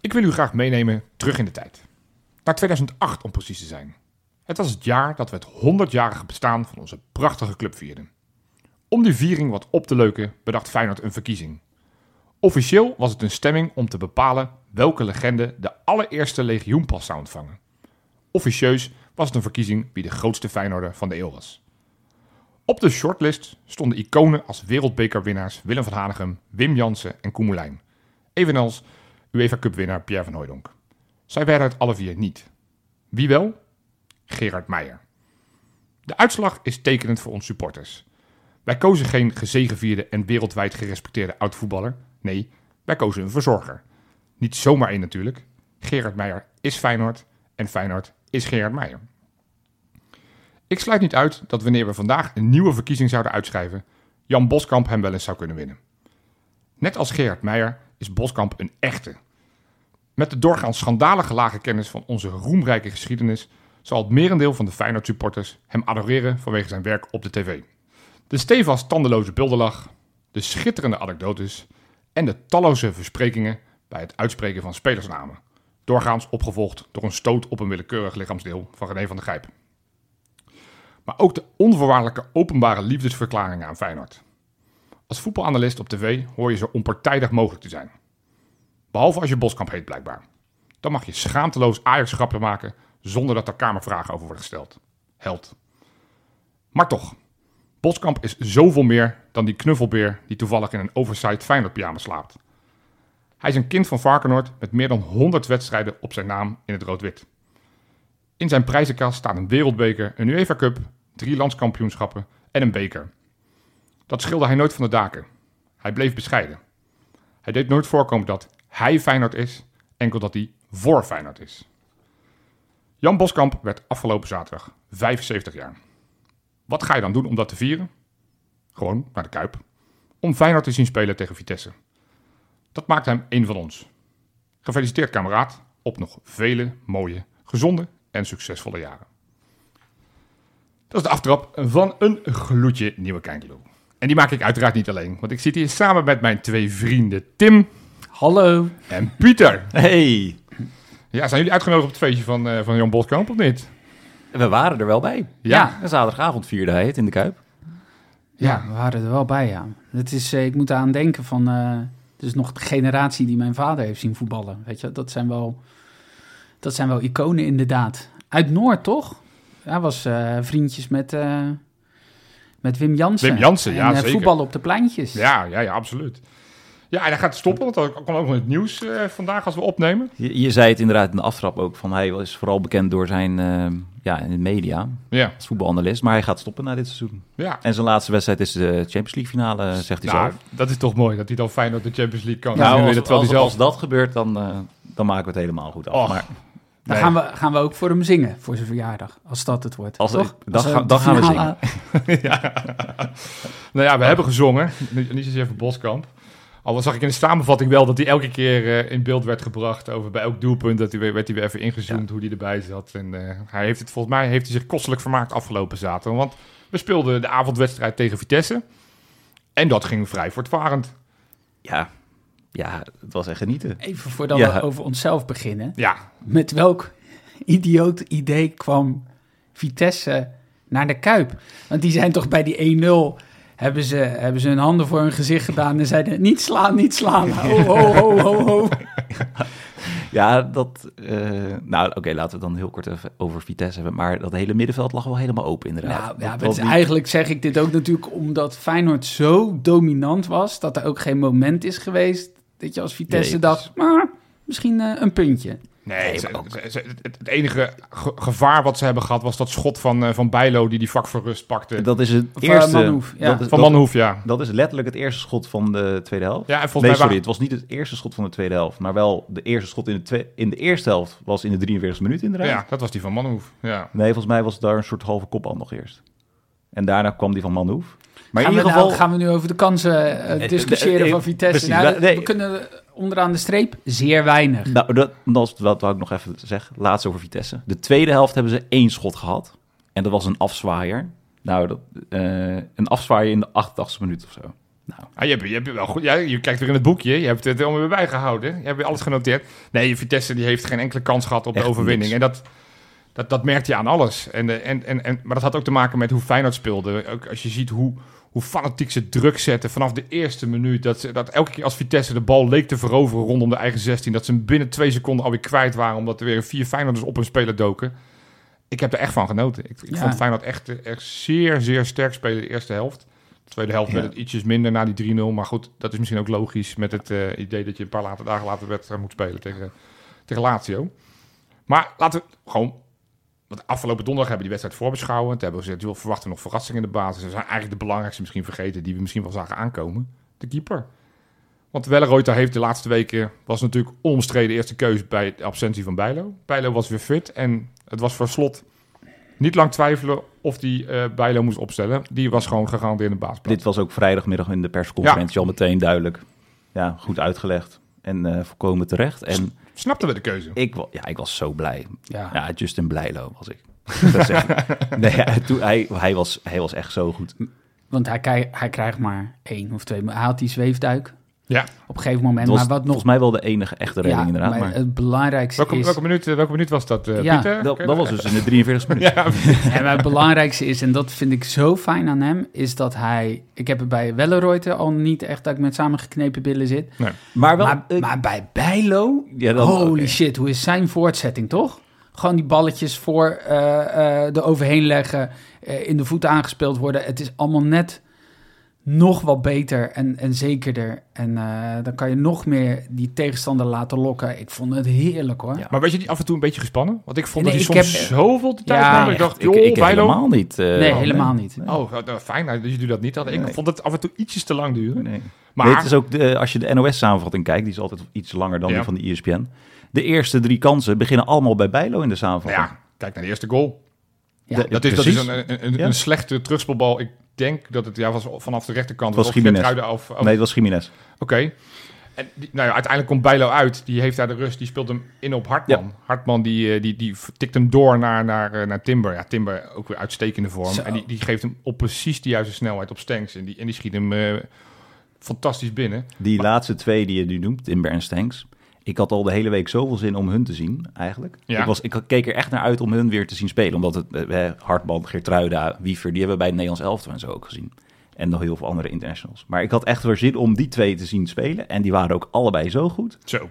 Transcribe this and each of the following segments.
Ik wil u graag meenemen terug in de tijd. Naar 2008 om precies te zijn. Het was het jaar dat we het 100-jarige bestaan van onze prachtige club vierden. Om die viering wat op te leuken bedacht Feyenoord een verkiezing. Officieel was het een stemming om te bepalen welke legende de allereerste legioenpas zou ontvangen. Officieus was het een verkiezing wie de grootste Feyenoorder van de eeuw was. Op de shortlist stonden iconen als wereldbekerwinnaars Willem van Hanegem, Wim Jansen en Koen Moulijn. Evenals UEFA Cup winnaar Pierre van Hooijdonk. Zij werden het alle vier niet. Wie wel? Gerard Meijer. De uitslag is tekenend voor ons supporters. Wij kozen geen gezegevierde en wereldwijd gerespecteerde oud-voetballer. Nee, wij kozen een verzorger. Niet zomaar één natuurlijk. Gerard Meijer is Feyenoord en Feyenoord is Gerard Meijer. Ik sluit niet uit dat wanneer we vandaag een nieuwe verkiezing zouden uitschrijven, Jan Boskamp hem wel eens zou kunnen winnen. Net als Gerard Meijer is Boskamp een echte. Met de doorgaans schandalige lage kennis van onze roemrijke geschiedenis zal het merendeel van de Feyenoord supporters hem adoreren vanwege zijn werk op de tv. De stevast tandeloze beeldenlach, de schitterende anekdotes en de talloze versprekingen bij het uitspreken van spelersnamen. Doorgaans opgevolgd door een stoot op een willekeurig lichaamsdeel van René van der Gijp. Maar ook de onvoorwaardelijke openbare liefdesverklaringen aan Feyenoord. Als voetbalanalist op tv hoor je zo onpartijdig mogelijk te zijn. Behalve als je Boskamp heet blijkbaar. Dan mag je schaamteloos Ajax-grappen maken zonder dat er kamervragen over worden gesteld. Held. Maar toch, Boskamp is zoveel meer dan die knuffelbeer die toevallig in een oversized Feyenoord pyjama slaapt. Hij is een kind van Varkenoord met meer dan 100 wedstrijden op zijn naam in het rood-wit. In zijn prijzenkast staan een wereldbeker, een UEFA Cup, drie landskampioenschappen en een beker. Dat schilde hij nooit van de daken. Hij bleef bescheiden. Hij deed nooit voorkomen dat hij Feyenoord is, enkel dat hij voor Feyenoord is. Jan Boskamp werd afgelopen zaterdag 75 jaar. Wat ga je dan doen om dat te vieren? Gewoon naar de Kuip. Om Feyenoord te zien spelen tegen Vitesse. Dat maakt hem een van ons. Gefeliciteerd kameraad op nog vele mooie, gezonde en succesvolle jaren. Dat is de aftrap van een gloedje nieuwe Kijkeloe. En die maak ik uiteraard niet alleen, want ik zit hier samen met mijn twee vrienden Tim Hallo. en Pieter. Hey, Ja, zijn jullie uitgenodigd op het feestje van, eh, van Jan Boskamp of niet? we waren er wel bij. Ja. En zaterdagavond vierde hij het in de Kuip. Ja, we waren er wel bij, ja. Het is, eh, ik moet aan denken van... eh het is nog de generatie die mijn vader heeft zien voetballen. Weet je, dat zijn wel, dat zijn wel iconen inderdaad. Uit Noord, toch? Hij was eh, vriendjes met, eh, met Wim Jansen. Wim Jansen, En, ja, zeker. voetballen op de pleintjes. Ja, ja, ja, absoluut. Ja, en hij gaat stoppen, want er kwam ook nog het nieuws eh, vandaag als we opnemen. Je, je zei het inderdaad in de aftrap ook, van hij was vooral bekend door zijn, eh, ja, in de media, Ja, als voetbalanalist. Maar hij gaat stoppen na dit seizoen. ja. En zijn laatste wedstrijd is de Champions League finale, zegt hij Nou, zelf. dat is toch mooi dat hij dan fijn op de Champions League kan. nou, Ja, als, terwijl als, hij zelf... als dat gebeurt, dan, eh, dan maken we het helemaal goed af. Och, maar Dan Nee. gaan, we, gaan we ook voor hem zingen, voor zijn verjaardag. Als dat het wordt, Als- toch? dan Als dan gaan we finale- Nou ja, we hebben gezongen. Niet, niet zozeer voor Boskamp. Al zag ik in de samenvatting wel dat hij elke keer eh, in beeld werd gebracht. Over bij elk doelpunt dat hij weer, werd hij weer even ingezoomd hoe hij erbij zat. En eh, hij heeft het volgens mij heeft hij zich kostelijk vermaakt afgelopen zaterdag. Want we speelden de avondwedstrijd tegen Vitesse. En dat ging vrij voortvarend. ja, ja, het was echt genieten. Even voordat Ja. we over onszelf beginnen. Ja, Met welk idioot idee kwam Vitesse naar de Kuip? Want die zijn toch bij die 1-0... Hebben ze, hebben ze hun handen voor hun gezicht gedaan en zeiden... niet slaan, niet slaan. Ho, ho, ho, ho, ho. Ja, dat... eh, nou, oké, laten we dan heel kort even over Vitesse hebben. Maar dat hele middenveld lag wel helemaal open inderdaad. Nou, ja, niet- eigenlijk zeg ik dit ook natuurlijk omdat Feyenoord zo dominant was... dat er ook geen moment is geweest dat je als Vitesse Nee, dacht... maar misschien eh, een puntje. Nee, Nee, ze- maar ook- ze- ze- het, het enige ge- gevaar wat ze hebben gehad was dat schot van, eh, van Bijlo die die vak voor rust pakte. Dat is het eerste... Manhoef, ja. dat is- van Manhoef, ja. Dat is letterlijk het eerste schot van de tweede helft. Ja, en volgens nee, mij sorry, wa- het was niet het eerste schot van de tweede helft. Maar wel de eerste schot in de, twe- in de eerste helft was in de 43e minuut inderdaad. Ja, dat was die van Manhoef. Ja. Nee, volgens mij was het daar een soort halve kopbal nog eerst. En daarna kwam die van Manhoef. Maar gaan, in ieder geval... nou, gaan we nu over de kansen eh, discussiëren van Vitesse? precies, Nou, nee. We kunnen onderaan de streep zeer weinig. Nou, dat, dat wat wou ik nog even zeggen. Laatst over Vitesse. De tweede helft hebben ze één schot gehad. En dat was een afzwaaier. Nou, dat, eh, een afzwaaier in de 88e minuut of zo. Nou, Ah, je, hebt, je, hebt wel goed, ja, je kijkt weer in het boekje, je hebt het allemaal weer bijgehouden. Je hebt weer alles genoteerd. Nee, Vitesse die heeft geen enkele kans gehad op Echt de overwinning. niks. En dat, dat, dat merkte je aan alles. En, eh, en, en, en, maar dat had ook te maken met hoe Feyenoord speelde. Ook als je ziet hoe, hoe fanatiek ze druk zetten vanaf de eerste minuut. Dat, ze, dat elke keer als Vitesse de bal leek te veroveren rondom de eigen 16... dat ze hem binnen twee seconden alweer kwijt waren... omdat er weer vier Feyenoorders op hun speler doken. Ik heb er echt van genoten. Ik, ik Ja. vond Feyenoord echt, echt zeer, zeer sterk spelen de eerste helft. De tweede helft Ja. werd het ietsjes minder na die 3-0. Maar goed, dat is misschien ook logisch met het eh, idee dat je een paar later, dagen later wedstrijd moet spelen tegen, tegen Lazio. Maar laten we gewoon... Want afgelopen donderdag hebben we die wedstrijd voorbeschouwen. Toen hebben we gezegd, joh, verwachten we nog verrassingen in de basis. We zijn eigenlijk de belangrijkste misschien vergeten... die we misschien wel zagen aankomen. De keeper. Want Welleroyter heeft de laatste weken... was natuurlijk onomstreden eerste keuze bij de absentie van Bijlo. Bijlo was weer fit en het was voor slot niet lang twijfelen... of die eh Bijlo moest opstellen. Die was gewoon gegarandeerd in de basisplaats. dit was ook vrijdagmiddag in de persconferentie al meteen duidelijk. Ja, goed uitgelegd en eh volkomen terecht. En Snapten we de keuze? ik, ja, ik was zo blij. Ja. Ja, Justin Blijlo was ik. Dat nee, hij, toen, hij, hij, was, hij was echt zo goed. Want hij, hij krijgt maar één of twee. Hij had die zweefduik Ja. op een gegeven moment. Was maar wat nog... volgens mij wel de enige echte redding inderdaad. maar Maar, het belangrijkste Welke, is... welke, minuut, eh, welke minuut was dat, eh, Ja, Pieter? dat, dat was dus in de 43 minuten. Ja, En maar het belangrijkste is, en dat vind ik zo fijn aan hem, is dat hij... Ik heb het bij Welleroyter al niet echt dat ik met samengeknepen billen zit. Maar wel... maar, maar bij Bijlo, ja, dan- holy shit, hoe is zijn voortzetting, toch? Gewoon die balletjes voor eh, eh, er overheen leggen, eh, in de voet aangespeeld worden. Het is allemaal net nog wat beter en, en zekerder. En eh, dan kan je nog meer die tegenstander laten lokken. Ik vond het heerlijk, hoor. Ja. Maar was je niet af en toe een beetje gespannen? Want ik vond Nee, dat ik hij soms heb- zoveel de tijd Ja, nam. Ik dacht, Ik, joh, ik Bijlo. helemaal niet. eh, Nee, al, helemaal niet. Nee. Oh, nou, fijn nou, dat jullie dat niet hadden. Ik Nee. vond het af en toe ietsjes te lang duren. Nee. Maar Nee, het is ook de, als je de NOS-samenvatting kijkt, die is altijd iets langer dan Ja. die van de ESPN. De eerste drie kansen beginnen allemaal bij Bijlo in de samenvatting. ja, kijk naar de eerste goal. Ja. De- Dat is, dat is een, een, een, Ja. een slechte terugspelbal. Ik denk dat het ja, was vanaf de rechterkant. Was of Nee, het was Jiménez. Oké. En die, nou ja, uiteindelijk komt Bijlo uit. Die heeft daar de rust. Die speelt hem in op Hartman. Hartman die, eh, die, die tikt hem door naar, naar, eh, naar Timber. Ja, Timber ook weer uitstekende vorm. Zo. En die, die geeft hem op precies de juiste snelheid op Stenks. En die, en die schiet hem eh, fantastisch binnen. Die laatste twee die je nu noemt, Timber en Stanks. Ik had al de hele week zoveel zin om hun te zien, eigenlijk. Ja. Ik, was, ik keek er echt naar uit om hun weer te zien spelen. Omdat het, eh, Hartman, Geertruida, Wiever, die hebben we bij het Nederlands elftal en zo ook gezien. En nog heel veel andere internationals. Maar ik had echt weer zin om die twee te zien spelen. En die waren ook allebei zo goed. Zo.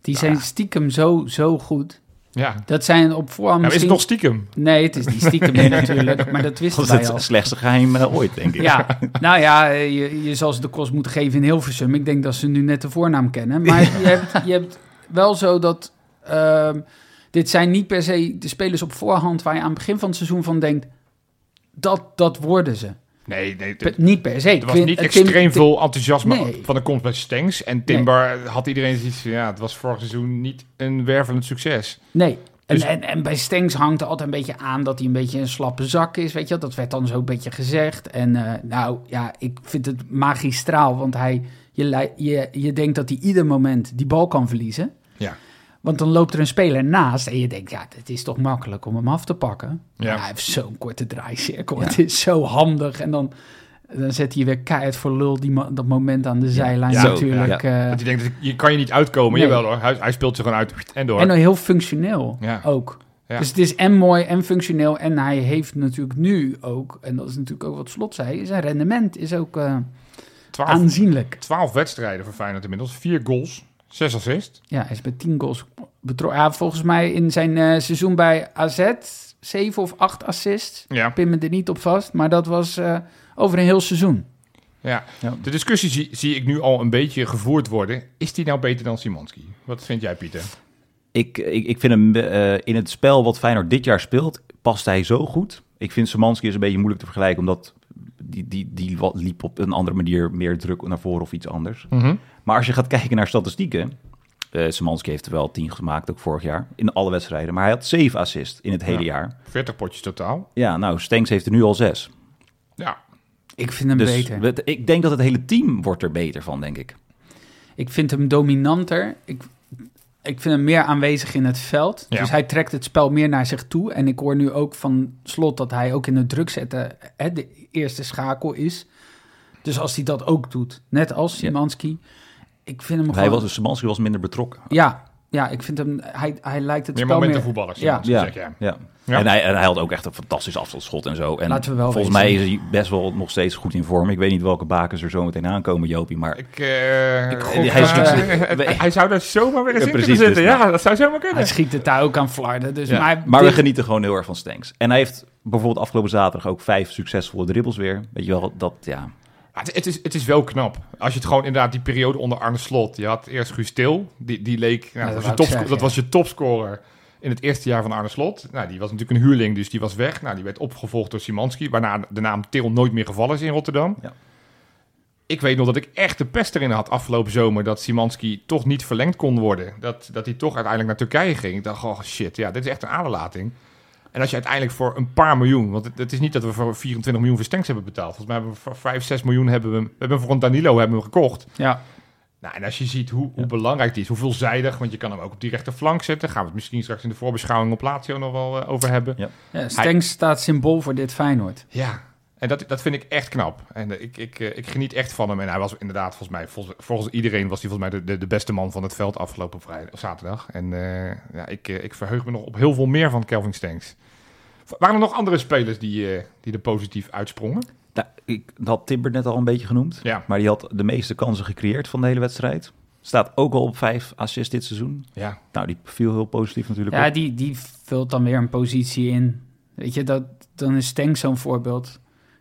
Die zijn stiekem zo, zo goed. Ja. Dat zijn op voorhand Nou, is het misschien... nog stiekem? Nee, het is die stiekem niet natuurlijk, maar dat wisten Dat is wij al. het slechtste geheim eh, ooit, denk ik. Ja, nou ja, je, je zal ze de kost moeten geven in Hilversum. Ik denk dat ze nu net de voornaam kennen. Maar je, hebt, je hebt wel zo dat... ehm, dit zijn niet per se de spelers op voorhand... waar je aan het begin van het seizoen van denkt... dat, dat worden ze. Nee, nee. Niet per se. Er was niet Tim- extreem Tim- veel enthousiasme Nee. van de komst bij Stengs. En Timber had iedereen zoiets van, ja, het was vorig seizoen niet een wervelend succes. Nee. En, Dus- en, en bij Stengs hangt er altijd een beetje aan dat hij een beetje een slappe zak is, weet je. Dat werd dan zo een beetje gezegd. En eh, nou ja, ik vind het magistraal, want hij, je, je, je denkt dat hij ieder moment die bal kan verliezen. Ja. Want dan loopt er een speler naast en je denkt, ja, het is toch makkelijk om hem af te pakken. Ja. Maar hij heeft zo'n korte draaicirkel. Het is zo handig. En dan, dan zet hij weer keihard voor lul die dat moment aan de zijlijn Ja, natuurlijk. eh, Dat je denkt, je kan je niet uitkomen. Nee. Jawel hoor, hij, hij speelt ze gewoon uit en door. En dan heel functioneel Ja. ook. Ja. Dus het is en mooi en functioneel. En hij heeft natuurlijk nu ook, en dat is natuurlijk ook wat Slot zei, zijn rendement is ook eh, 12, aanzienlijk. 12 wedstrijden voor Feyenoord inmiddels. 4 goals, 6 assists. Ja, hij is met 10 goals betrokken. Ja, volgens mij in zijn eh, seizoen bij AZ 7 of 8 assists. Ja. Pin me er niet op vast, maar dat was eh, over een heel seizoen. ja. Ja. De discussie zie, zie ik nu al een beetje gevoerd worden. Is die nou beter dan Simonski? Wat vind jij, Pieter? Ik, ik, ik vind hem eh, in het spel wat Feyenoord dit jaar speelt, past hij zo goed. Ik vind Semanski is een beetje moeilijk te vergelijken, omdat die, die, die wat liep op een andere manier meer druk naar voren of iets anders. Maar als je gaat kijken naar statistieken, eh Semanski heeft er wel 10 gemaakt, ook vorig jaar, in alle wedstrijden. Maar hij had 7 assists in het hele Ja. jaar. 40 potjes totaal. Ja, nou, Stenks heeft er nu al 6. Ja. Ik vind hem Dus beter. het- ik denk dat het hele team wordt er beter van, denk ik. Ik vind hem dominanter. Ik, ik vind hem meer aanwezig in het veld. Ja. Dus hij trekt het spel meer naar zich toe. En ik hoor nu ook van Slot dat hij ook in het druk zetten hè, de eerste schakel is. Dus als hij dat ook doet, net als Simanski, ik vind hem Hij gewoon... was, Szymanski was minder betrokken. Ja, ja, ik vind hem... Hij, hij lijkt het Meer spel meer... momentenvoetballers. Ja. Ja. Ja, Zeg, ja. ja. Ja. En, hij, en hij had ook echt een fantastisch afstandsschot en zo. En Laten we wel volgens mij is hij best wel nog steeds goed in vorm. Ik weet niet welke bakens er zo meteen aankomen, Jopie. Maar Ik, eh, Ik- gok, hij is- eh, hij zou daar zomaar weer eens Ja, in kunnen zitten. dus, ja, dat zou zomaar kunnen. Hij schiet het daar ook aan flarden. Dus Ja. maar Maar we genieten gewoon heel erg van Stenks. En hij heeft bijvoorbeeld afgelopen zaterdag ook vijf succesvolle dribbles weer. Weet je wel, dat ja. Het, het is, het is wel knap. Als je het gewoon inderdaad die periode onder Arne Slot. Je had eerst Guus Til. Die, die leek. Nou, dat was je zeggen, dat was je topscorer in het eerste jaar van Arne Slot. Nou, die was natuurlijk een huurling, dus die was weg. Nou, die werd opgevolgd door Simanski. Waarna de naam Til nooit meer gevallen is in Rotterdam. Ja. Ik weet nog dat ik echt de pest erin had afgelopen zomer. Dat Simanski toch niet verlengd kon worden. Dat, dat hij toch uiteindelijk naar Turkije ging. Ik dacht, oh shit, ja, dit is echt een aderlating. En als je uiteindelijk voor een paar miljoen, want het, het is niet dat we voor 24 miljoen voor Stenks hebben betaald. Volgens mij hebben we voor 5, 6 miljoen hebben we, we hebben voor een Danilo hebben we gekocht. Ja, Nou, en als je ziet hoe, hoe belangrijk die is, hoe veelzijdig, want je kan hem ook op die rechterflank zetten. Gaan we het misschien straks in de voorbeschouwing op Lazio nog wel eh, over hebben. Ja. ja Stenks staat symbool voor dit Feyenoord. Ja, en dat, dat vind ik echt knap. En eh, ik, ik, eh, ik geniet echt van hem. En hij was inderdaad, volgens mij, volgens, volgens iedereen was hij volgens mij de, de, de beste man van het veld afgelopen vrijdag, zaterdag. En ja, ik, ik verheug me nog op heel veel meer van Kelvin Stenks. Waren er nog andere spelers die, eh, die er positief uitsprongen? Nou, ik had Timber net al een beetje genoemd. Ja. Maar die had de meeste kansen gecreëerd van de hele wedstrijd. Staat ook al op vijf assists dit seizoen. Ja, Nou, die viel heel positief natuurlijk Ja, op. die, die vult dan weer een positie in. Weet je, dat, dan is Stenks zo'n voorbeeld.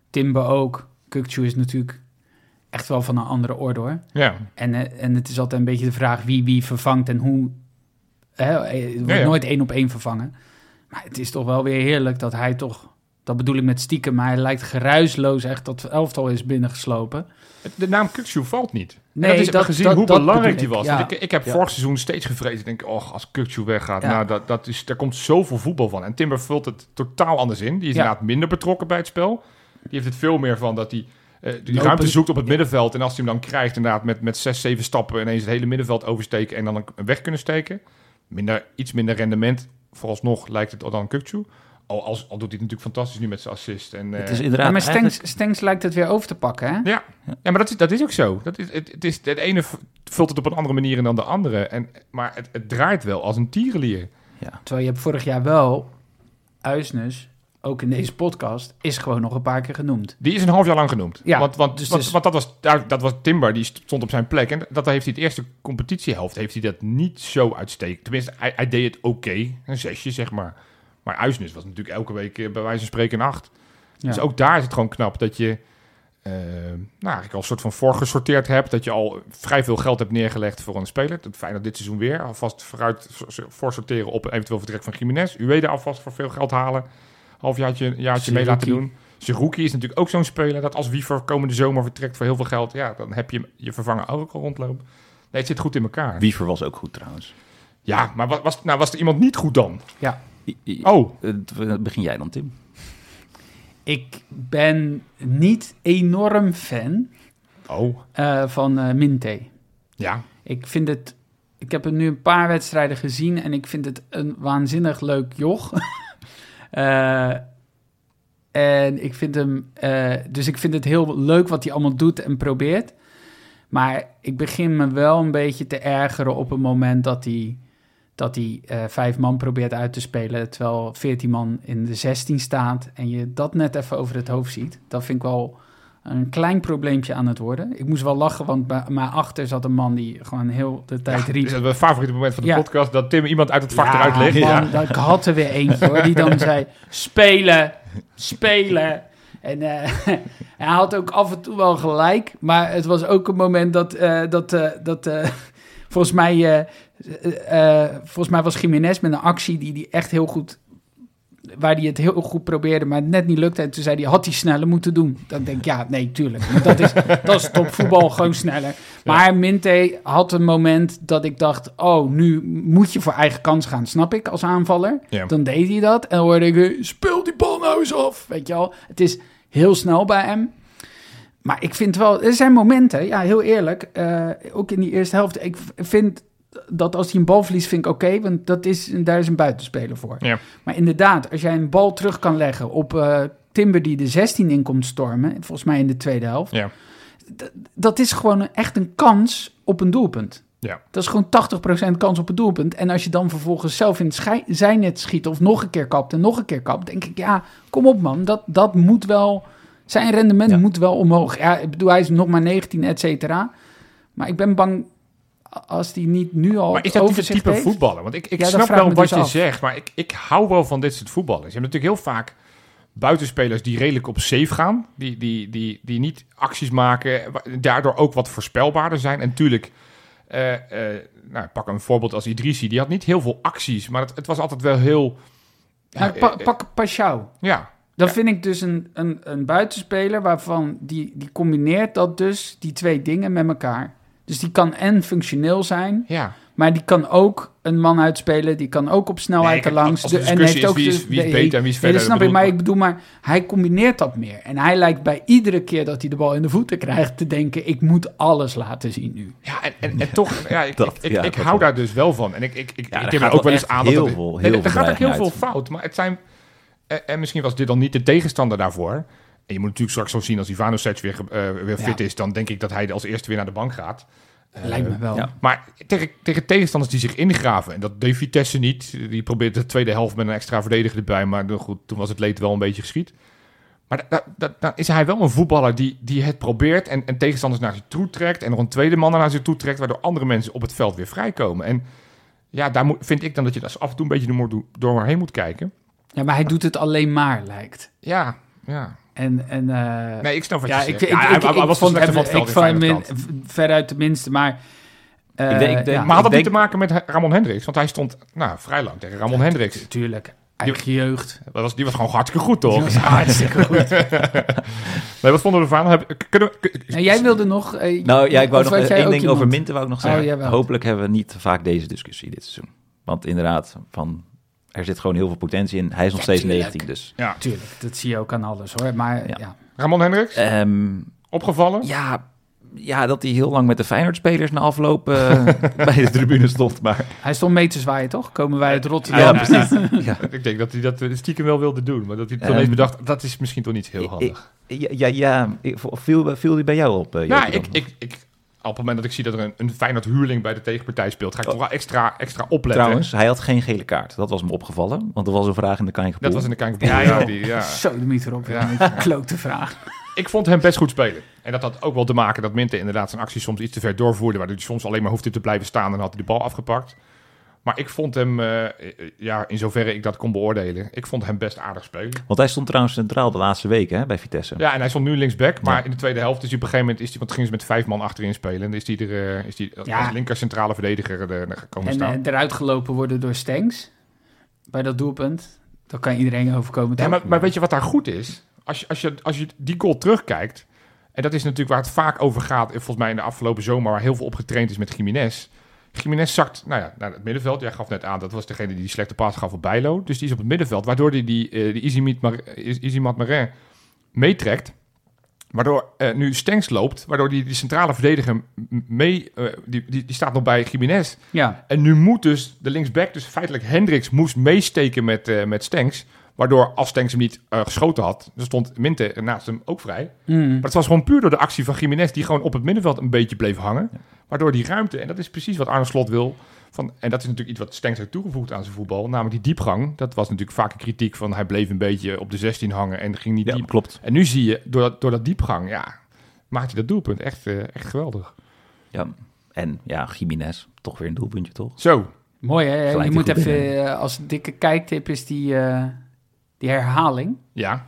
Timber ook. Kukcu is natuurlijk echt wel van een andere orde hoor. ja. En, eh, en het is altijd een beetje de vraag wie wie vervangt en hoe. Hè, eh, het wordt Ja, ja. nooit één op één vervangen. Maar het is toch wel weer heerlijk dat hij toch... Dat bedoel ik met stiekem, maar hij lijkt geruisloos echt dat elftal is binnengeslopen. De naam Kukcu valt niet. Nee, dat is dat- gezien dat- hoe dat belangrijk die was. ja. Ik, ik heb Ja. vorig seizoen steeds gevreesd. Ik denk, och, als Kukcu weggaat, Ja. nou, dat, dat is, daar komt zoveel voetbal van. En Timber vult het totaal anders in. Die is Ja. inderdaad minder betrokken bij het spel. Die heeft het veel meer van dat hij eh, die Lopen. ruimte zoekt op het middenveld. En als hij hem dan krijgt, inderdaad, met, met zes, zeven stappen ineens het hele middenveld oversteken en dan een weg kunnen steken. Minder, iets minder rendement. Vooralsnog lijkt het dan Kukcu. Al, als, al doet hij het natuurlijk fantastisch nu met zijn assist. En, het eh, is Ja, inderdaad maar Stenks, eigenlijk- Stenks lijkt het weer over te pakken, hè? ja, ja maar dat is, dat is ook zo. Dat is, het, het, is, het ene vult het op een andere manier in dan de andere. En, maar het, het draait wel als een tierenlier. ja. Terwijl je hebt vorig jaar wel... Uisnes, ook in deze podcast, is gewoon nog een paar keer genoemd. Die is een half jaar lang genoemd. Ja, want, want, dus want, dus- want dat, was, dat was Timber, die stond op zijn plek. En dat heeft hij het eerste competitiehelft heeft hij dat niet zo uitstekend. Tenminste, hij, hij deed het oké. Een zesje, zeg maar. Maar Uisnes was natuurlijk elke week eh, bij wijze van spreken een acht. Ja. Dus ook daar is het gewoon knap dat je... eh, nou, eigenlijk al een soort van voorgesorteerd hebt. Dat je al vrij veel geld hebt neergelegd voor een speler. Het fijn dat dit seizoen weer alvast vooruit voorsorteren op eventueel vertrek van Jiménez. Ueda alvast voor veel geld halen. Halfjaartje jaartje mee laten doen. Zerouki is natuurlijk ook zo'n speler dat als Wiever komende zomer vertrekt voor heel veel geld. Ja, dan heb je je vervanger ook al rondlopen. Nee, het zit goed in elkaar. Wiever was ook goed trouwens. Ja, maar wa- was, nou, was er iemand niet goed dan? Ja, I- I- Oh, begin jij dan, Tim? ik ben niet enorm fan oh, eh, van eh Minte. ja. Ik vind het... Ik heb hem nu een paar wedstrijden gezien en ik vind het een waanzinnig leuk joch. Eh, en ik vind hem... eh, dus ik vind het heel leuk wat hij allemaal doet en probeert. Maar ik begin me wel een beetje te ergeren op het moment dat hij... Dat hij eh, vijf man probeert uit te spelen, terwijl veertien man in de 16 staat. En je dat net even over het hoofd ziet. Dat vind ik wel een klein probleempje aan het worden. Ik moest wel lachen, want bij mij achter zat een man die gewoon heel de tijd ja, riep. Is dat mijn favoriete moment van de Ja. podcast? Dat Tim iemand uit het vak Ja, eruit legt? Man, dat- Ik had er weer eentje hoor, die dan zei: spelen, spelen. En eh, hij had ook af en toe wel gelijk, maar het was ook een moment dat, eh, dat, eh, dat volgens mij, volgens mij was Jiménez met een actie die die echt heel goed, waar hij het heel goed probeerde, maar het net niet lukte. En toen zei hij, had hij sneller moeten doen. Dan denk ik, ja, nee, tuurlijk. Dat is, dat is topvoetbal, gewoon sneller. Maar Minte had een moment dat ik dacht, oh, nu moet je voor eigen kans gaan, snap ik, als aanvaller. Ja. Dan deed hij dat en dan hoorde ik, speel die bal nou eens af, weet je wel. Het is heel snel bij hem. Maar ik vind wel, er zijn momenten, ja, heel eerlijk, eh, ook in die eerste helft. Ik vind dat als hij een bal verliest, vind ik oké, want dat is, daar is een buitenspeler voor. Ja. Maar inderdaad, als jij een bal terug kan leggen op eh, Timber die de 16 in komt stormen, volgens mij in de tweede helft. Ja. dat is gewoon een- echt een kans op een doelpunt. Ja. Dat is gewoon 80% kans op een doelpunt. En als je dan vervolgens zelf in het zijnet schiet of nog een keer kapt en nog een keer kapt, denk ik, ja, kom op man, dat, dat moet wel, zijn rendement Ja. moet wel omhoog. Ja, ik bedoel, hij is nog maar 19, et cetera. Maar ik ben bang als die niet nu al Maar is dat niet het type heeft. voetballer? Want ik, ik Ja, dat snap wel wat dus je af. zegt, maar ik, ik hou wel van dit soort voetballers. Je hebt natuurlijk heel vaak buitenspelers die redelijk op safe gaan. Die, die, die, die niet acties maken, daardoor ook wat voorspelbaarder zijn. En natuurlijk, eh, eh, nou, pak een voorbeeld als Idrissi. Die had niet heel veel acties, maar het, het was altijd wel heel... Ja, pa- eh, pak Pashao. ja, Dan vind ik dus een, een, een buitenspeler waarvan die, die combineert dat dus, die twee dingen met elkaar. Dus die kan en functioneel zijn, ja. maar die kan ook een man uitspelen, die kan ook op snelheid Nee, erlangs. als de de- discussie is wie is- wie is beter en wie is Nee, verder, dat snap ik, maar ik bedoel maar, hij combineert dat meer. En hij lijkt bij iedere keer dat hij de bal in de voeten krijgt te denken, ik moet alles laten zien nu. Ja, en, en, en toch, ja, ik, Dat- ik, ja, hou wel. daar dus wel van. En ik, ik, ik, Ja, ik heb er ook wel eens aan heel dat er, nee, er gaat ook heel veel fout. Maar het zijn, en, en misschien was dit dan niet de tegenstander daarvoor. En je moet natuurlijk straks zo zien als Ivanovic weer, eh, weer fit Ja. is, dan denk ik dat hij als eerste weer naar de bank gaat. Eh, lijkt me wel. ja. Maar tegen, tegen tegenstanders die zich ingraven, en dat deed Vitesse niet. Die probeert de tweede helft met een extra verdediger erbij, maar goed, toen was het leed wel een beetje geschiet. Maar da- da- da- dan is hij wel een voetballer die, die het probeert en, en tegenstanders naar zich toe trekt en nog een tweede man naar zich toe trekt, waardoor andere mensen op het veld weer vrijkomen. En ja, daar moet, vind ik dan dat je daar af en toe een beetje door, moet- door maar heen moet kijken. Ja, maar hij doet het alleen maar, lijkt. Ja, ja. En, en, eh, Nee, ik snap wat ja, je ik, zegt. ik, Ja, ik, ik was vond slechter hem, van het ik vond hem veruit de minste, maar... eh, Ik denk- ik denk- ja, Maar had dat denk- niet te maken met Ramon Hendricks? Want hij stond nou, vrij lang tegen Ramon Hendricks. Tuurlijk, eigen jeugd. Dat was, die was gewoon hartstikke goed, toch? Is hartstikke goed. Nee, wat vonden we ervan? Heb, kunnen we, En jij wilde nog... eh, Nou ja, ik wou nog één ding over? Minten wou ik nog Oh, zeggen. Hopelijk hebben we niet vaak deze discussie dit seizoen. Want inderdaad, van, er zit gewoon heel veel potentie in. Hij is nog Ja, steeds tuurlijk. 19, dus... Ja. Tuurlijk, dat zie je ook aan alles hoor. Maar ja, Ja. Ramon Hendricks, Ehm, opgevallen? ja, ja, dat hij heel lang met de Feyenoord-spelers na afloop eh, bij de tribune stond. Maar hij stond mee te zwaaien toch? Komen wij uit ja, Rotterdam. precies. ja. Ik denk dat hij dat eh, stiekem wel wilde doen, maar dat hij toen eens bedacht, dat is misschien toch niet heel handig. Ja, ja, ja ik- viel, viel die bij jou op? eh, Ja, ik, dan? ik, ik, op het moment dat ik zie dat er een, een Feyenoord huurling bij de tegenpartij speelt, ga ik toch wel extra, extra opletten. Trouwens, hij had geen gele kaart. Dat was me opgevallen. Want er was een vraag in de Kanker dat was in de kijk. Ja, Ja, die, ja. Zo, de meter op. Ja. Ja. Klote vraag. Ik vond hem best goed spelen. En dat had ook wel te maken dat Minte inderdaad zijn actie soms iets te ver doorvoerde, waardoor hij soms alleen maar hoefde te blijven staan en had hij de bal afgepakt. Maar ik vond hem, eh, ja, in zoverre ik dat kon beoordelen, ik vond hem best aardig spelen. Want hij stond trouwens centraal de laatste weken hè, bij Vitesse. Ja, en hij stond nu linksback, maar Ja. in de tweede helft is hij op een gegeven moment, is hij, want gingen ze met vijf man achterin spelen, en dan is hij er, eh, is hij Ja. als linker centrale verdediger er, er gekomen En staan. eh, eruit gelopen worden door Stengs. Bij dat doelpunt. Dan kan iedereen overkomen. Ja, maar, maar weet je wat daar goed is? Als je, als, je, als je die goal terugkijkt, en dat is natuurlijk waar het vaak over gaat, en volgens mij in de afgelopen zomer, waar heel veel op getraind is met Jiménez. Jiménez zakt nou ja, naar het middenveld. Jij gaf net aan, dat was degene die die slechte paas gaf op Bijlo. Dus die is op het middenveld, waardoor hij die, eh die Izimat Mar- Izimat Marin meetrekt. Waardoor eh, nu Stenks loopt, waardoor die, die centrale verdediger mee, eh, die, die, die staat nog bij Jiménez. Ja, En nu moet dus de linksback, dus feitelijk Hendricks, moest meesteken met, eh met Stenks. Waardoor als Stenks hem niet eh, geschoten had, dan stond Minte naast hem ook vrij. Mm. Maar het was gewoon puur door de actie van Jiménez, die gewoon op het middenveld een beetje bleef hangen. Waardoor die ruimte, en dat is precies wat Arne Slot wil. Van, en dat is natuurlijk iets wat Stenks heeft toegevoegd aan zijn voetbal. Namelijk die diepgang. Dat was natuurlijk vaak een kritiek van hij bleef een beetje op de 16 hangen en ging niet Ja, diep. klopt. En nu zie je, door dat, door dat diepgang, ja, maakt hij dat doelpunt echt, eh, echt geweldig. Ja. En ja, Jiménez, toch weer een doelpuntje, toch? Zo, Mooi hè? Gelijk Je moet even, eh, als dikke kijktip is die, eh, die herhaling ja,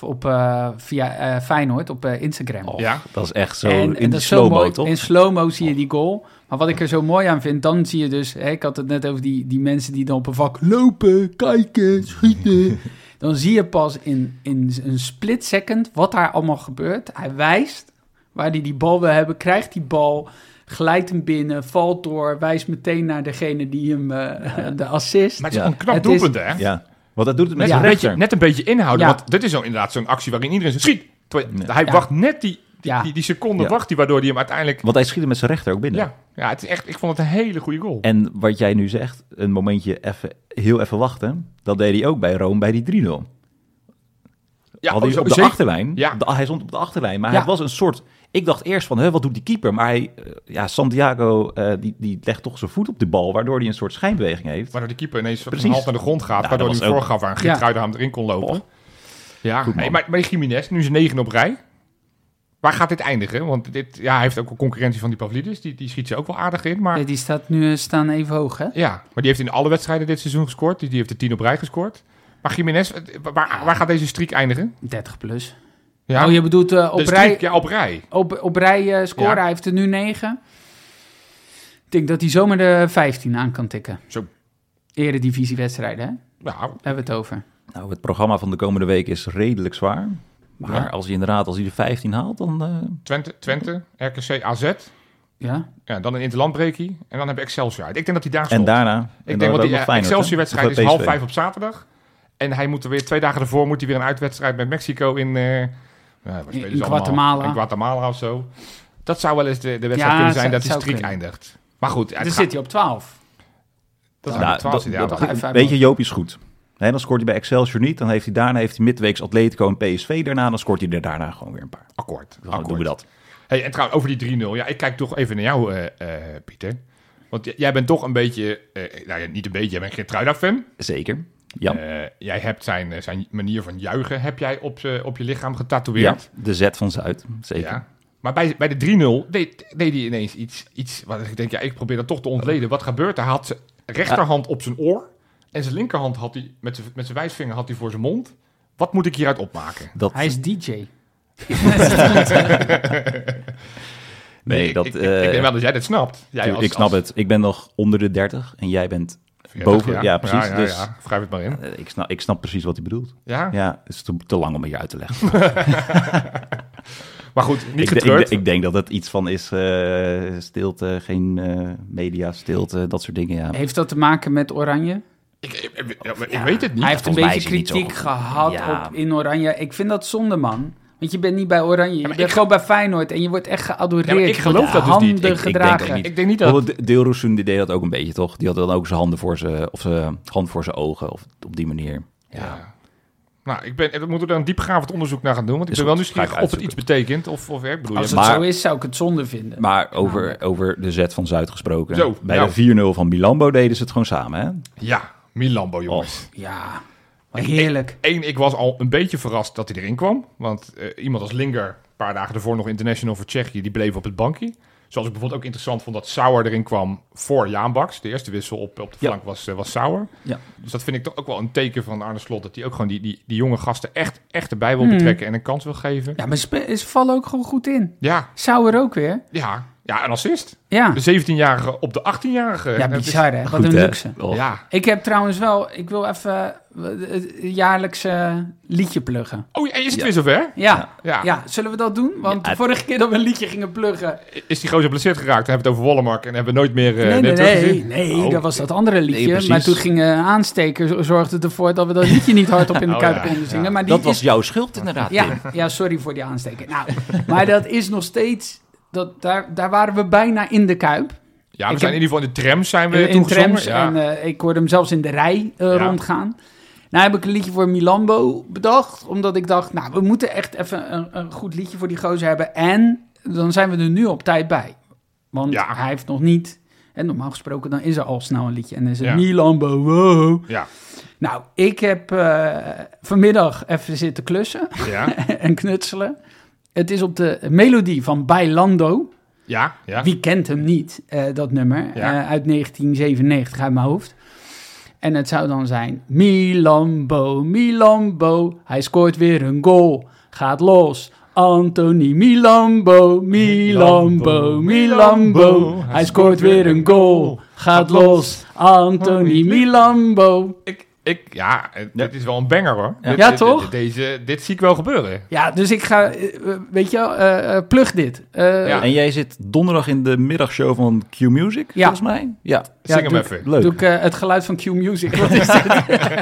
op, eh, via eh, Feyenoord op eh, Instagram. Oh, Ja. Dat is echt zo en, in dat is zo slow-mo, mooi. toch? In slow-mo zie je die goal. Maar wat ik er zo mooi aan vind, dan zie je dus... Hè, ik had het net over die, die mensen die dan op een vak lopen, kijken, schieten. dan zie je pas in, in een split second wat daar allemaal gebeurt. Hij wijst waar hij die bal wil hebben, krijgt die bal... Glijdt hem binnen, valt door, wijst meteen naar degene die hem eh, de assist. maar het is Ja. een knap doelpunt, hè? Ja, want dat doet het met Net, zijn een rechter. beetje, net een beetje inhouden. Ja. Want dit is zo inderdaad zo'n actie waarin iedereen zegt, schiet. Terwijl. Hij Ja. wacht net die, die, Ja. die, die seconde, Ja. wacht hij, waardoor hij hem uiteindelijk... Want hij schiet hem met zijn rechter ook binnen. Ja, ja het is echt, ik vond het een hele goede goal. En wat jij nu zegt, een momentje even, heel even wachten, dat deed hij ook bij Rome bij die 3-0. Ja, Had hij oh, op de zeker. achterlijn. Ja. De- hij stond op de achterlijn, maar Ja. hij was een soort... Ik dacht eerst van, hè, wat doet die keeper? Maar hij, eh, ja, Santiago, eh, die, die legt toch zijn voet op de bal, waardoor hij een soort schijnbeweging heeft. Waardoor de keeper ineens Precies. een half naar de grond gaat. Ja, waardoor hij voorgaf waar een Ja. Hem erin kon lopen. Oh. Ja, maar, maar Jiménez, nu is negen op rij. Waar gaat dit eindigen? Want dit, ja, hij heeft ook een concurrentie van die Pavlidis. Die, die schiet ze ook wel aardig in. Maar, Ja, die staat nu eh, staan even hoog, hè? ja, maar die heeft in alle wedstrijden dit seizoen gescoord. Die, die heeft de tien op rij gescoord. Maar Jiménez, waar, waar gaat deze streak eindigen? 30 plus. Ja, Oh, je bedoelt eh, op, de rij, ja, op rij. op, op rij eh, scoren. Ja. Hij heeft er nu 9. Ik denk dat hij zomaar de 15 aan kan tikken. Zo. Eredivisiewedstrijden, hè? Ja, Daar hebben we het over. Nou, het programma van de komende week is redelijk zwaar. Maar Ja. als hij inderdaad, als hij de 15 haalt, dan... eh, Twente, Twente, RKC, AZ. Ja? Ja, dan een interlandbreakie. En dan heb ik Excelsior uit. Ik denk dat hij daar en daarna... Ik denk, want die Excelsior-wedstrijd is half vijf op zaterdag. En hij moet er weer twee dagen ervoor moet hij weer een uitwedstrijd met Mexico in, eh ja, spelen in allemaal? Guatemala. In Guatemala of zo. Dat zou wel eens de, de wedstrijd Ja, kunnen zijn dat die streak kunnen. eindigt. Maar goed, Dan gaat- zit hij op 12. dat nou, 12 ja, dat- even uit Weet je, Joop is goed. Nee, dan scoort hij bij Excelsior niet. Dan heeft hij daarna heeft hij midweeks Atletico en PSV. Daarna dan scoort hij er daarna gewoon weer een paar. akkoord. Dan akkoord. doen we dat. Hey, en trouwens, over die 3-0. Ja, ik kijk toch even naar jou, eh, eh, Pieter. Want jij bent toch een beetje, eh, nou ja, niet een beetje, jij bent geen Truida-fan. Zeker. Ja. Eh, jij hebt zijn, eh, zijn manier van juichen heb jij op, z'n- op je lichaam getatoeëerd. ja, de Z van Zuid. Zeker. Ja. Maar bij, bij de 3-0 deed, deed hij ineens iets, iets wat ik denk, ja, ik probeer dat toch te ontleden. Wat gebeurt? Hij had zijn rechterhand op zijn oor en zijn linkerhand had hij, met zijn, met zijn wijsvinger had hij voor zijn mond. Wat moet ik hieruit opmaken? Dat, Hij is DJ. nee, ik, dat, ik, eh, ik denk wel dat jij dat snapt. Jij als- ik snap als- het. Ik ben nog onder de 30 en jij bent... 40, boven, ja, precies, Ja, ja, dus- het maar in. eh, ik, snap, ik snap precies wat hij bedoelt. Ja? Ja, het is te, te lang om het je uit te leggen. Maar goed, niet ik, ik, ik denk dat het iets van is eh, stilte, geen eh, media, stilte, dat soort dingen. Ja. Heeft dat te maken met Oranje? Ik, ik, ja, weet het niet. Hij heeft een beetje kritiek gehad Ja. op in Oranje. Ik vind dat zonde, man. Want je bent niet bij Oranje. Je maar bent ik- gewoon bij Feyenoord. En je wordt echt geadoreerd. Ja, ik geloof dat dus niet. handen Ik- ik denk gedragen. niet. Ik denk niet dat... Deelroesun die deed dat ook een beetje, toch? Die had dan ook zijn handen voor zijn, of zijn hand voor zijn ogen, of op die manier. Ja. Ja. Nou, ik ben, we moeten er een diepgravend onderzoek naar gaan doen. Want ik Is ben wel nieuwsgierig of het iets betekent. Of, of ja, ik bedoel, Als het Maar- zo is, zou ik het zonde vinden. Maar over, over de zet van Zuid gesproken. Zo, Bij nou. de 4-0 van Milambo deden ze het gewoon samen, hè? ja, Milambo, jongens. Ja, maar heerlijk. Eén, ik was al een beetje verrast dat hij erin kwam. Want eh, iemand als Linger, een paar dagen ervoor nog international voor Tsjechië, die bleef op het bankje. Zoals ik bijvoorbeeld ook interessant vond dat Sauer erin kwam voor Jaan Baks. De eerste wissel op, op de Ja. flank was, eh, was Sauer. Ja. Dus dat vind ik toch ook wel een teken van Arne Slot. Dat hij ook gewoon die, die, die jonge gasten echt, echt erbij wil Hmm. betrekken en een kans wil geven. Ja, maar ze, ze vallen ook gewoon goed in. Ja, Sauer ook weer. ja, ja, een assist. Ja, De 17-jarige op de 18-jarige. ja bizar hè. Wat Goed, een hè? luxe. Oh. Ja. Ik heb trouwens wel, ik wil even eh, het jaarlijkse liedje pluggen. Oh, ja, is het Ja. weer zover? Ja, Ja. ja. zullen we dat doen? Want Ja, de vorige keer dat we een liedje gingen pluggen... Is die gozer geblesseerd geraakt? Dan hebben we het over Wollemark en hebben we nooit meer, eh nee, nee, nee, nee, Oh, dat was dat andere liedje. precies. maar toen ging eh, aansteker, zo- zorgde ervoor dat we dat liedje niet hardop in de Oh, kuip ja, konden zingen. ja. Maar die Dat was is, jouw schuld inderdaad, ja, ja, sorry voor die aansteker. Nou, maar dat is nog steeds... Dat, daar, daar waren we bijna in de kuip. Ja, we Ik zijn heb- in ieder geval in de trams zijn we in trams. Ja. En eh, ik hoorde hem zelfs in de rij eh, Ja. rondgaan. Nou heb ik een liedje voor Milambo bedacht. Omdat ik dacht, nou, we moeten echt even een, een goed liedje voor die gozer hebben. En dan zijn we er nu op tijd bij. Want Ja. hij heeft nog niet... En normaal gesproken, dan is er al snel een liedje. En dan is het Ja. Milambo, wow. ja. Nou, ik heb eh, vanmiddag even zitten klussen Ja, en knutselen. Het is op de melodie van Bailando. ja, ja. Wie kent hem niet, eh, dat nummer, Ja. eh, uit 1997 uit mijn hoofd. En het zou dan zijn, Milambo, Milambo, hij scoort weer een goal, gaat los. Anthony Milambo, Milambo, Milambo, hij scoort weer een goal, gaat los. Anthony Milambo. Ik, ik, ja, dit is wel een banger hoor. Ja. Dit- Ja, dit- toch? dit- Deze, dit zie ik wel gebeuren. Ja, dus ik ga, eh, weet je wel, eh, eh, plug dit. Eh, Ja. En jij zit donderdag in de middagshow van Q Music, Ja. volgens mij? Ja. Ja, Zing hem doe- even. Leuk. Doe ik eh, het geluid van Q Music. Wat is dit?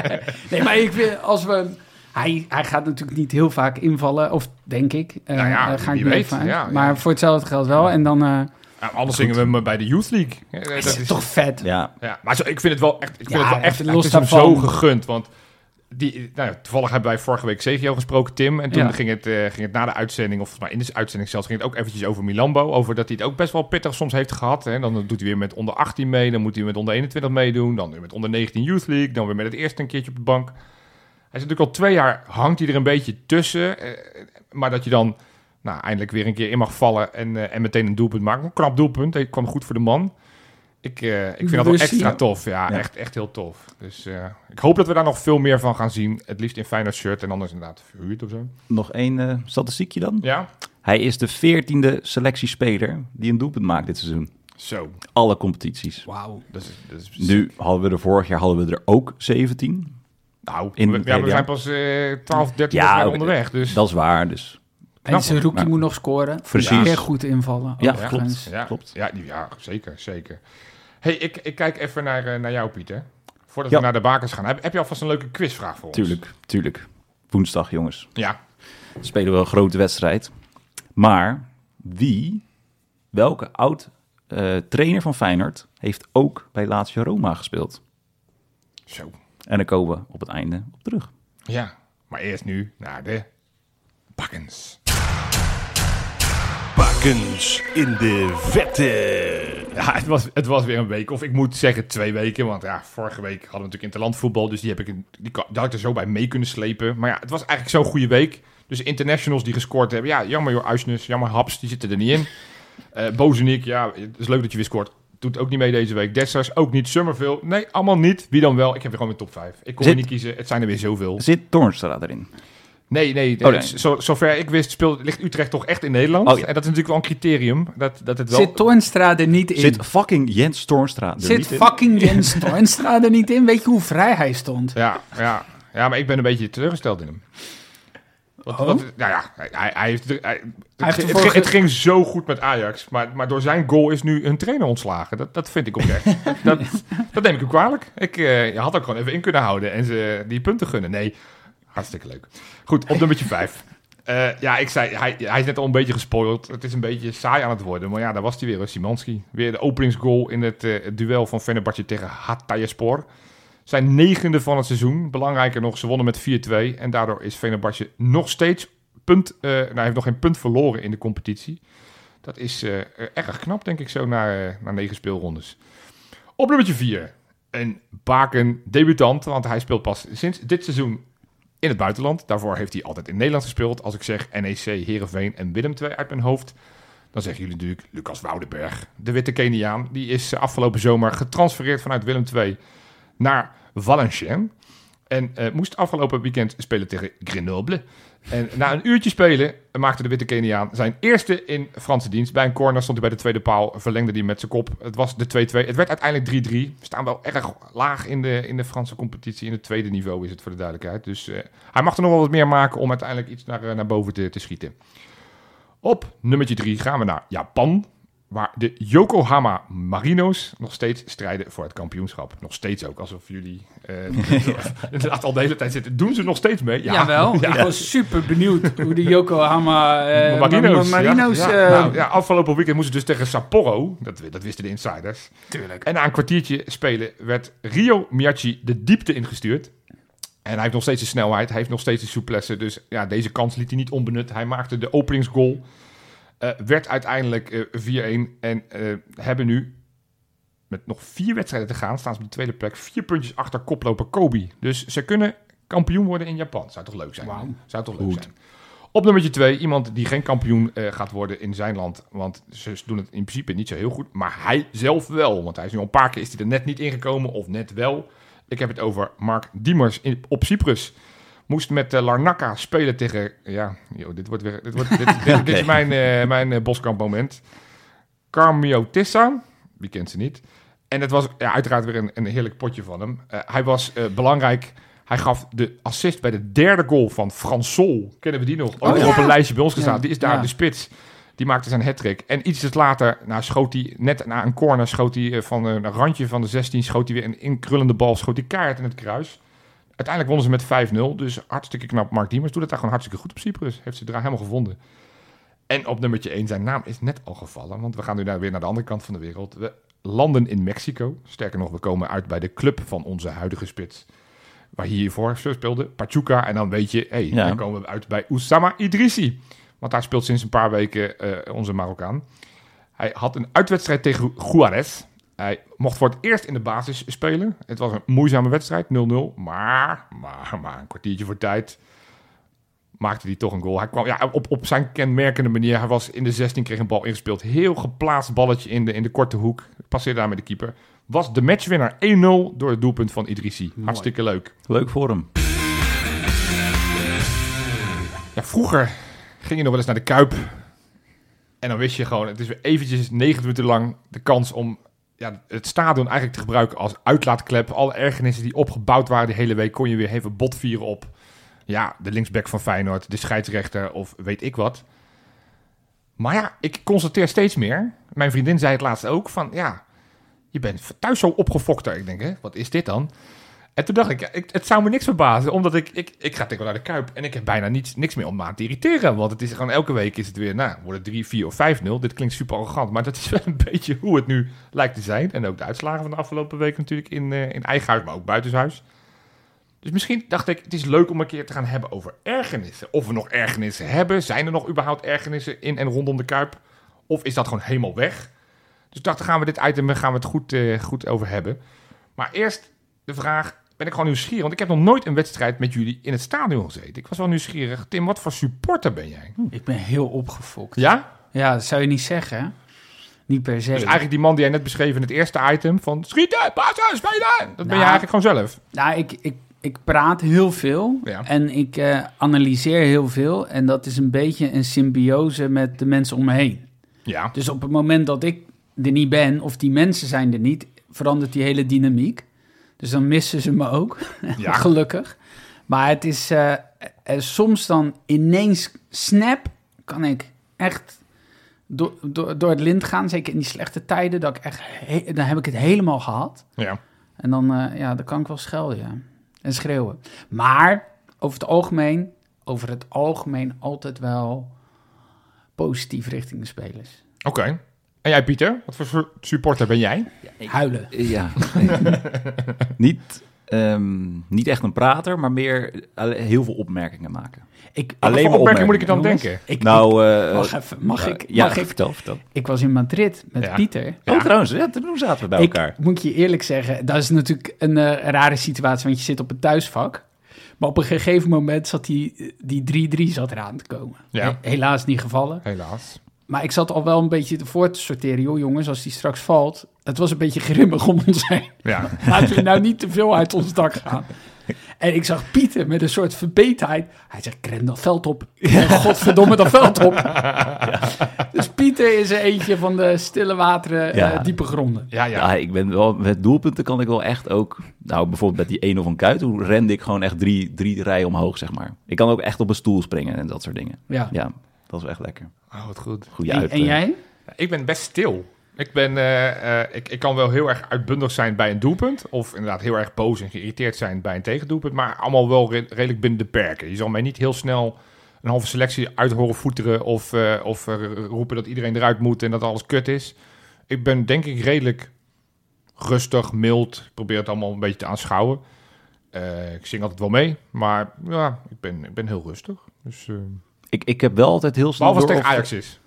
nee, maar ik vind, als we... Hij, hij gaat natuurlijk niet heel vaak invallen, of denk ik. Eh, Nou ja, ga wie ik weet, ja. maar voor hetzelfde geld wel. En dan eh Nou, anders zingen we hem bij de Youth League. Dat is toch vet. Ja. Ja, maar zo, ik vind het wel echt, ik vind Ja, het wel echt, het los is hem zo gegund. Want die, nou ja, toevallig hebben wij vorige week Zegio gesproken, Tim. En toen Ja. ging, het, eh, ging het na de uitzending, of volgens mij in de uitzending zelfs, ging het ook eventjes over Milambo. Over dat hij het ook best wel pittig soms heeft gehad. Hè. Dan doet hij weer met onder 18 mee, dan moet hij met onder 21 meedoen. Dan weer met onder 19 Youth League, dan weer met het eerste een keertje op de bank. Hij zit natuurlijk al twee jaar, hangt hij er een beetje tussen. eh, maar dat je dan nou, eindelijk weer een keer in mag vallen en, eh, en meteen een doelpunt maakt. Een knap doelpunt, hij kwam goed voor de man. Ik, eh, ik vind dat wel extra ja. tof. Ja, Ja. Echt, echt heel tof. Dus eh, ik hoop dat we daar nog veel meer van gaan zien. Het liefst in Feyenoord shirt en anders inderdaad verhuurd of zo. Nog één eh, statistiekje dan. Ja, Hij is de veertiende selectiespeler die een doelpunt maakt dit seizoen. zo. Alle competities. Wauw. Dat is, dat is Nu hadden we er vorig jaar hadden we er ook 17. nou, in we, ja, we zijn jaar. pas eh 12, 13 Ja, wedstrijden oké. onderweg. Dus Dat is waar, dus En zijn rookie moet nog scoren. Precies. Weer goed invallen. Ja, klopt. ja, klopt. Ja, zeker, zeker. hey, ik, ik kijk even naar, eh, naar jou, Pieter. Voordat Ja. we naar de bakers gaan. Heb, heb je alvast een leuke quizvraag voor ons? tuurlijk, tuurlijk. Woensdag, jongens. Ja, spelen we een grote wedstrijd. Maar wie, welke oud eh, trainer van Feyenoord heeft ook bij Lazio Roma gespeeld? zo. En daar komen we op het einde op terug. Ja, maar eerst nu naar de bakkens. Bakkens in de vette. Ja, het was, het was weer een week. Of ik moet zeggen twee weken. Want ja, vorige week hadden we natuurlijk interlandvoetbal. Dus die, heb ik, in- die, die had ik er zo bij mee kunnen slepen. Maar ja, het was eigenlijk zo'n goede week. Dus internationals die gescoord hebben. Ja, jammer joh, Uisnes. Jammer Haps, die zitten er niet in. Eh Bozenik, ja, het is leuk dat je weer scoort. Doet ook niet mee deze week. Dessers ook niet. Summerville, nee, allemaal niet. Wie dan wel? Ik heb weer gewoon mijn top 5. Ik kon Zit- er niet kiezen. Het zijn er weer zoveel. Zit Toornstra erin? Nee, nee. Oh, nee. Zo, zover ik wist, speelt, ligt Utrecht toch echt in Nederland. Oh, ja. En dat is natuurlijk wel een criterium. Dat, dat het wel... Zit Toornstra er niet in? Zit fucking Jens Toornstra er Zit niet in? fucking Jens Toornstra er niet in? Weet je hoe vrij hij stond? Ja, ja, ja, maar ik ben een beetje teleurgesteld in hem. Wat, Oh? wat, nou ja, hij, hij heeft, hij, het, heeft het, ervoor ging, ge- het ging zo goed met Ajax, maar, maar door zijn goal is nu een trainer ontslagen. Dat, dat vind ik oprecht. dat, dat neem ik hem kwalijk. Ik eh, je had ook gewoon even in kunnen houden en ze die punten gunnen. Nee, hartstikke leuk. Goed, op nummertje 5. ja, ik zei, hij, hij is net al een beetje gespoild. Het is een beetje saai aan het worden. Maar ja, daar was hij weer, Simanski. Weer de openingsgoal in het, eh, het duel van Fenerbahce tegen Hatayespor. Zijn negende van het seizoen. Belangrijker nog, ze wonnen met 4-2. En daardoor is Fenerbahce nog steeds punt... eh nou, hij heeft nog geen punt verloren in de competitie. Dat is eh, erg knap, denk ik, zo na, eh, na negen speelrondes. Op nummertje 4. Een Baken debutant, want hij speelt pas sinds dit seizoen in het buitenland. Daarvoor heeft hij altijd in Nederland gespeeld. Als ik zeg NEC, Heerenveen en Willem II uit mijn hoofd... dan zeggen jullie natuurlijk Lucas Woudenberg. De witte Keniaan. Die is eh, afgelopen zomer getransfereerd vanuit Willem II naar Valenciennes. En eh, moest afgelopen weekend spelen tegen Grenoble. En na een uurtje spelen maakte de witte Keniaan zijn eerste in Franse dienst. Bij een corner stond hij bij de tweede paal, verlengde hij met zijn kop. Het was de 2-2. Het werd uiteindelijk 3-3. We staan wel erg laag in de, in de Franse competitie. In het tweede niveau is het voor de duidelijkheid. Dus eh, hij mag er nog wel wat meer maken om uiteindelijk iets naar, eh, naar boven te, te schieten. Op nummertje 3 gaan we naar Japan. Waar de Yokohama Marinos nog steeds strijden voor het kampioenschap. Nog steeds ook, alsof jullie eh inderdaad al de hele tijd zitten. Doen ze nog steeds mee? Ja, Jawel. Ja. Ik was super benieuwd hoe de Yokohama eh, Marinos. Ma- Marinos ja. eh, Ja. Nou, ja, afgelopen weekend moesten ze dus tegen Sapporo. Dat, dat wisten de insiders. Tuurlijk. En na een kwartiertje spelen werd Rio Miyachi de diepte ingestuurd. En hij heeft nog steeds de snelheid. Hij heeft nog steeds de souplesse. Dus ja, deze kans liet hij niet onbenut. Hij maakte de openingsgoal. Eh, werd uiteindelijk eh 4-1. En eh, hebben nu met nog vier wedstrijden te gaan... staan ze op de tweede plek. Vier puntjes achter koploper Kobe. Dus ze kunnen kampioen worden in Japan. Zou toch leuk zijn? Zou toch leuk Goed. zijn? Op nummertje 2, iemand die geen kampioen eh, gaat worden in zijn land. Want ze doen het in principe niet zo heel goed. Maar hij zelf wel. Want hij is nu al een paar keer is hij er net niet ingekomen. Of net wel. Ik heb het over Mark Diemers in, op Cyprus. Moest met eh, Larnaca spelen tegen... Ja, joh, dit wordt weer... Dit, wordt, dit, dit, dit is mijn, eh mijn eh, Boskamp moment. Carmio Tissa. Wie kent ze niet? En het was ja, uiteraard weer een, een heerlijk potje van hem. Hij was eh, belangrijk. Hij gaf de assist bij de derde goal van Fransol. Kennen we die nog? Ook Oh, ja. op een lijstje bij ons gestaan. Ja, Die is daar ja. de spits. Die maakte zijn hat-trick. En iets later nou, schoot hij, net na een corner, schoot hij van een randje van de 16, schoot hij weer een inkrullende bal, schoot hij kaart in het kruis. Uiteindelijk wonnen ze met 5-0. Dus hartstikke knap. Mark Diemers doet het daar gewoon hartstikke goed op Cyprus. Heeft ze daar helemaal gevonden. En op nummertje 1, zijn naam is net al gevallen. Want we gaan nu naar, weer naar de andere kant van de wereld. We landen in Mexico. Sterker nog, we komen uit bij de club van onze huidige spits. waar hij hiervoor speelde, Pachuca. En dan weet je, hey, Ja. dan komen we uit bij Oussama Idrissi. Want daar speelt sinds een paar weken eh, onze Marokkaan. Hij had een uitwedstrijd tegen Juarez. Hij mocht voor het eerst in de basis spelen. Het was een moeizame wedstrijd, 0-0. Maar, maar, maar een kwartiertje voor tijd maakte hij toch een goal. Hij kwam ja, op, op zijn kenmerkende manier. Hij was in de 16, kreeg een bal ingespeeld. Heel geplaatst balletje in de, in de korte hoek. Passeerde daar met de keeper. Was de matchwinnaar 1-0 door het doelpunt van Idrissi. Hartstikke leuk. Leuk voor hem. Ja, vroeger ging je nog wel eens naar de Kuip. En dan wist je gewoon, het is weer eventjes 90 minuten lang de kans om ja, het stadion eigenlijk te gebruiken als uitlaatklep. Alle ergernissen die opgebouwd waren de hele week, kon je weer even botvieren op ja, de linksback van Feyenoord, de scheidsrechter of weet ik wat. Maar ja, ik constateer steeds meer, mijn vriendin zei het laatst ook, van ja, je bent thuis zo opgefokter. Ik denk, hè, wat is dit dan? En toen dacht ik, ik, het zou me niks verbazen, omdat ik, ik, ik ga wel naar de Kuip en ik heb bijna niets, niks meer om me aan te irriteren. Want het is gewoon elke week is het weer, nou, wordt het 3, 4 of 5-0. Dit klinkt super arrogant, maar dat is wel een beetje hoe het nu lijkt te zijn. En ook de uitslagen van de afgelopen week natuurlijk in, eh, in eigen huis, maar ook buitenshuis. Dus misschien dacht ik, het is leuk om een keer te gaan hebben over ergernissen. Of we nog ergernissen hebben. Zijn er nog überhaupt ergernissen in en rondom de Kuip? Of is dat gewoon helemaal weg? Dus dacht, dan gaan we dit item gaan we het goed, eh, goed over hebben. Maar eerst de vraag, ben ik gewoon nieuwsgierig. Want ik heb nog nooit een wedstrijd met jullie in het stadion gezeten. Ik was wel nieuwsgierig. Tim, wat voor supporter ben jij? Ik ben heel opgefokt. Ja? Ja, dat zou je niet zeggen. Niet per se. Dus eigenlijk die man die jij net beschreef in het eerste item van schieten, passen, spelen. Dat ben Nou. je eigenlijk gewoon zelf. Nou, ik, ik, ik praat heel veel Ja. en ik eh, analyseer heel veel. En dat is een beetje een symbiose met de mensen om me heen. Ja. Dus op het moment dat ik er niet ben, of die mensen zijn er niet, verandert die hele dynamiek. Dus dan missen ze me ook, Ja. gelukkig. Maar het is eh, eh, soms dan ineens snap, kan ik echt door, door, door het lint gaan. Zeker in die slechte tijden, dat ik echt dan heb ik het helemaal gehad. Ja. En dan, eh, ja, dan kan ik wel schelden, ja. En schreeuwen. Maar over het algemeen, over het algemeen altijd wel positief richting de spelers. Oké. En jij, Pieter? Wat voor supporter ben jij? Huilen. Ja. niet, ehm, niet echt een prater, maar meer alle- heel veel opmerkingen maken. Ik, Alleen voor maar opmerking moet ik dan Jongens, denken? Ik, nou, eh, Wacht even, mag ja, ik- Ja, mag ik- vertel, vertel. ik was in Madrid met Ja. Pieter. Oh, trouwens, ja, toen zaten we bij Ik elkaar. moet je eerlijk zeggen, dat is natuurlijk een eh, rare situatie, want je zit op een thuisvak. Maar op een gegeven moment zat die, die 3-3 zat eraan te komen. Ja. He- helaas niet gevallen. Helaas. Maar ik zat al wel een beetje voor te sorteren. Joh, jongens, als die straks valt. Het was een beetje grimmig om ons heen. Ja. Laten we nou niet te veel uit ons dak gaan. En ik zag Pieter met een soort verbetenheid. Hij zegt, ren dat veld op. Godverdomme dat veld op. Dus Pieter is er eentje van de stille wateren, Ja. eh, diepe gronden. Ja, Ja, ja. ik ben wel, met doelpunten kan ik wel echt ook, nou bijvoorbeeld met die 1 of van Kuit, toen rende ik gewoon echt drie, drie rijen omhoog, zeg maar. Ik kan ook echt op een stoel springen en dat soort dingen. Ja. Ja, dat is echt lekker. Oh, wat goed. Goeie En, uit. en jij? Ik ben best stil. Ik, ben, eh, eh, ik, ik kan wel heel erg uitbundig zijn bij een doelpunt. Of inderdaad heel erg boos en geïrriteerd zijn bij een tegendoelpunt. Maar allemaal wel re- redelijk binnen de perken. Je zal mij niet heel snel een halve selectie uit horen voeteren. Of, eh, of roepen dat iedereen eruit moet en dat alles kut is. Ik ben denk ik redelijk rustig, mild. Ik probeer het allemaal een beetje te aanschouwen. Eh, ik zing altijd wel mee. Maar ja, ik ben, ik ben heel rustig. Dus, Ik, ik heb wel altijd heel snel behalve als het door tegen of- Ajax is.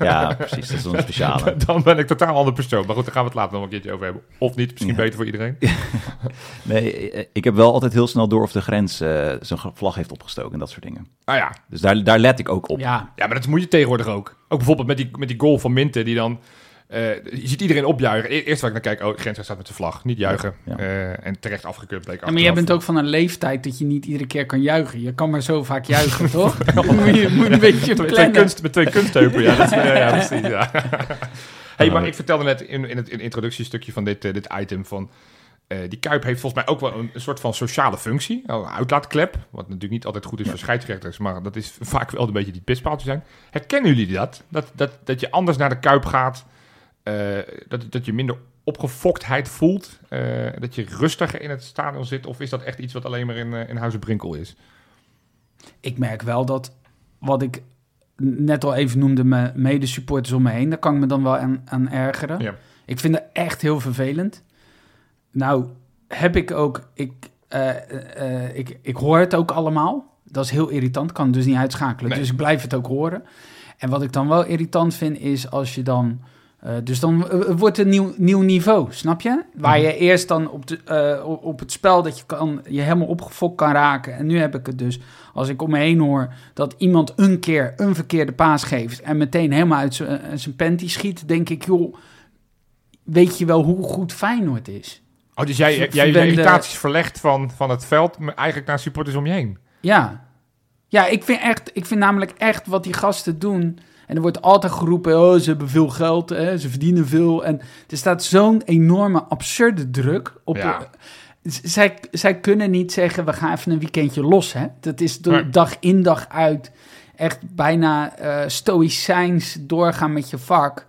Ja, precies. Dat is een speciale. Dan ben ik totaal een andere persoon. Maar goed, daar gaan we het later nog een keertje over hebben. Of niet, misschien Ja. beter voor iedereen. Nee, eh, ik heb wel altijd heel snel door of de grens eh, zijn vlag heeft opgestoken en dat soort dingen. Ah ja. Dus daar, daar let ik ook op. Ja, ja, maar dat moet je tegenwoordig ook. Ook bijvoorbeeld met die, met die goal van Minte, die dan... eh, je ziet iedereen opjuichen. E- Eerst waar ik naar kijk, oh, Grensrecht staat met zijn vlag. Niet juichen. Ja. Eh, en terecht afgekeurd bleek Ja, maar jij bent ook van een leeftijd dat je niet iedere keer kan juichen. Je kan maar zo vaak juichen, toch? moet, je, moet een beetje Met twee, kunst, met twee kunstheupen, ja. Dat, is- ja, ja, precies, ja. hey, maar ik vertelde net in, in het in het introductiestukje van dit, eh, dit item van... eh, die Kuip heeft volgens mij ook wel een, een soort van sociale functie. Een uitlaatklep. Wat natuurlijk niet altijd goed is voor scheidsrechters. Maar dat is vaak wel een beetje die pispaaltje zijn. Herkennen jullie dat? Dat, dat? dat je anders naar de Kuip gaat. Eh, dat, dat je minder opgefoktheid voelt. eh, dat je rustiger in het stadion zit. Of is dat echt iets wat alleen maar in, eh, in Huizen Brinkel is? Ik merk wel dat wat ik net al even noemde, mijn medesupporters om me heen, daar kan ik me dan wel aan, aan ergeren. Ja. Ik vind het echt heel vervelend. Nou, heb ik ook, ik ik, ik hoor het ook allemaal. Dat is heel irritant, kan dus niet uitschakelen. Nee. Dus ik blijf het ook horen. En wat ik dan wel irritant vind, is als je dan... eh, dus dan eh, het wordt een nieuw, nieuw niveau, snap je? Waar Mhm. je eerst dan op, de, eh, op- het spel dat je kan, je helemaal opgefokt kan raken. En nu heb ik het dus, als ik om me heen hoor dat iemand een keer een verkeerde paas geeft en meteen helemaal uit zijn panty schiet, denk ik, joh, weet je wel hoe goed Feyenoord is? Oh, dus jij, jij je irritaties verlegt van, van het veld eigenlijk naar supporters om je heen. Ja. Ja, ik vind, echt, ik vind namelijk echt wat die gasten doen. En er wordt altijd geroepen, oh, ze hebben veel geld, hè, ze verdienen veel. En er staat zo'n enorme absurde druk op. Ja. Zij, zij kunnen niet zeggen, we gaan even een weekendje los. Hè? Dat is door dag in dag uit echt bijna eh stoïcijns doorgaan met je vak.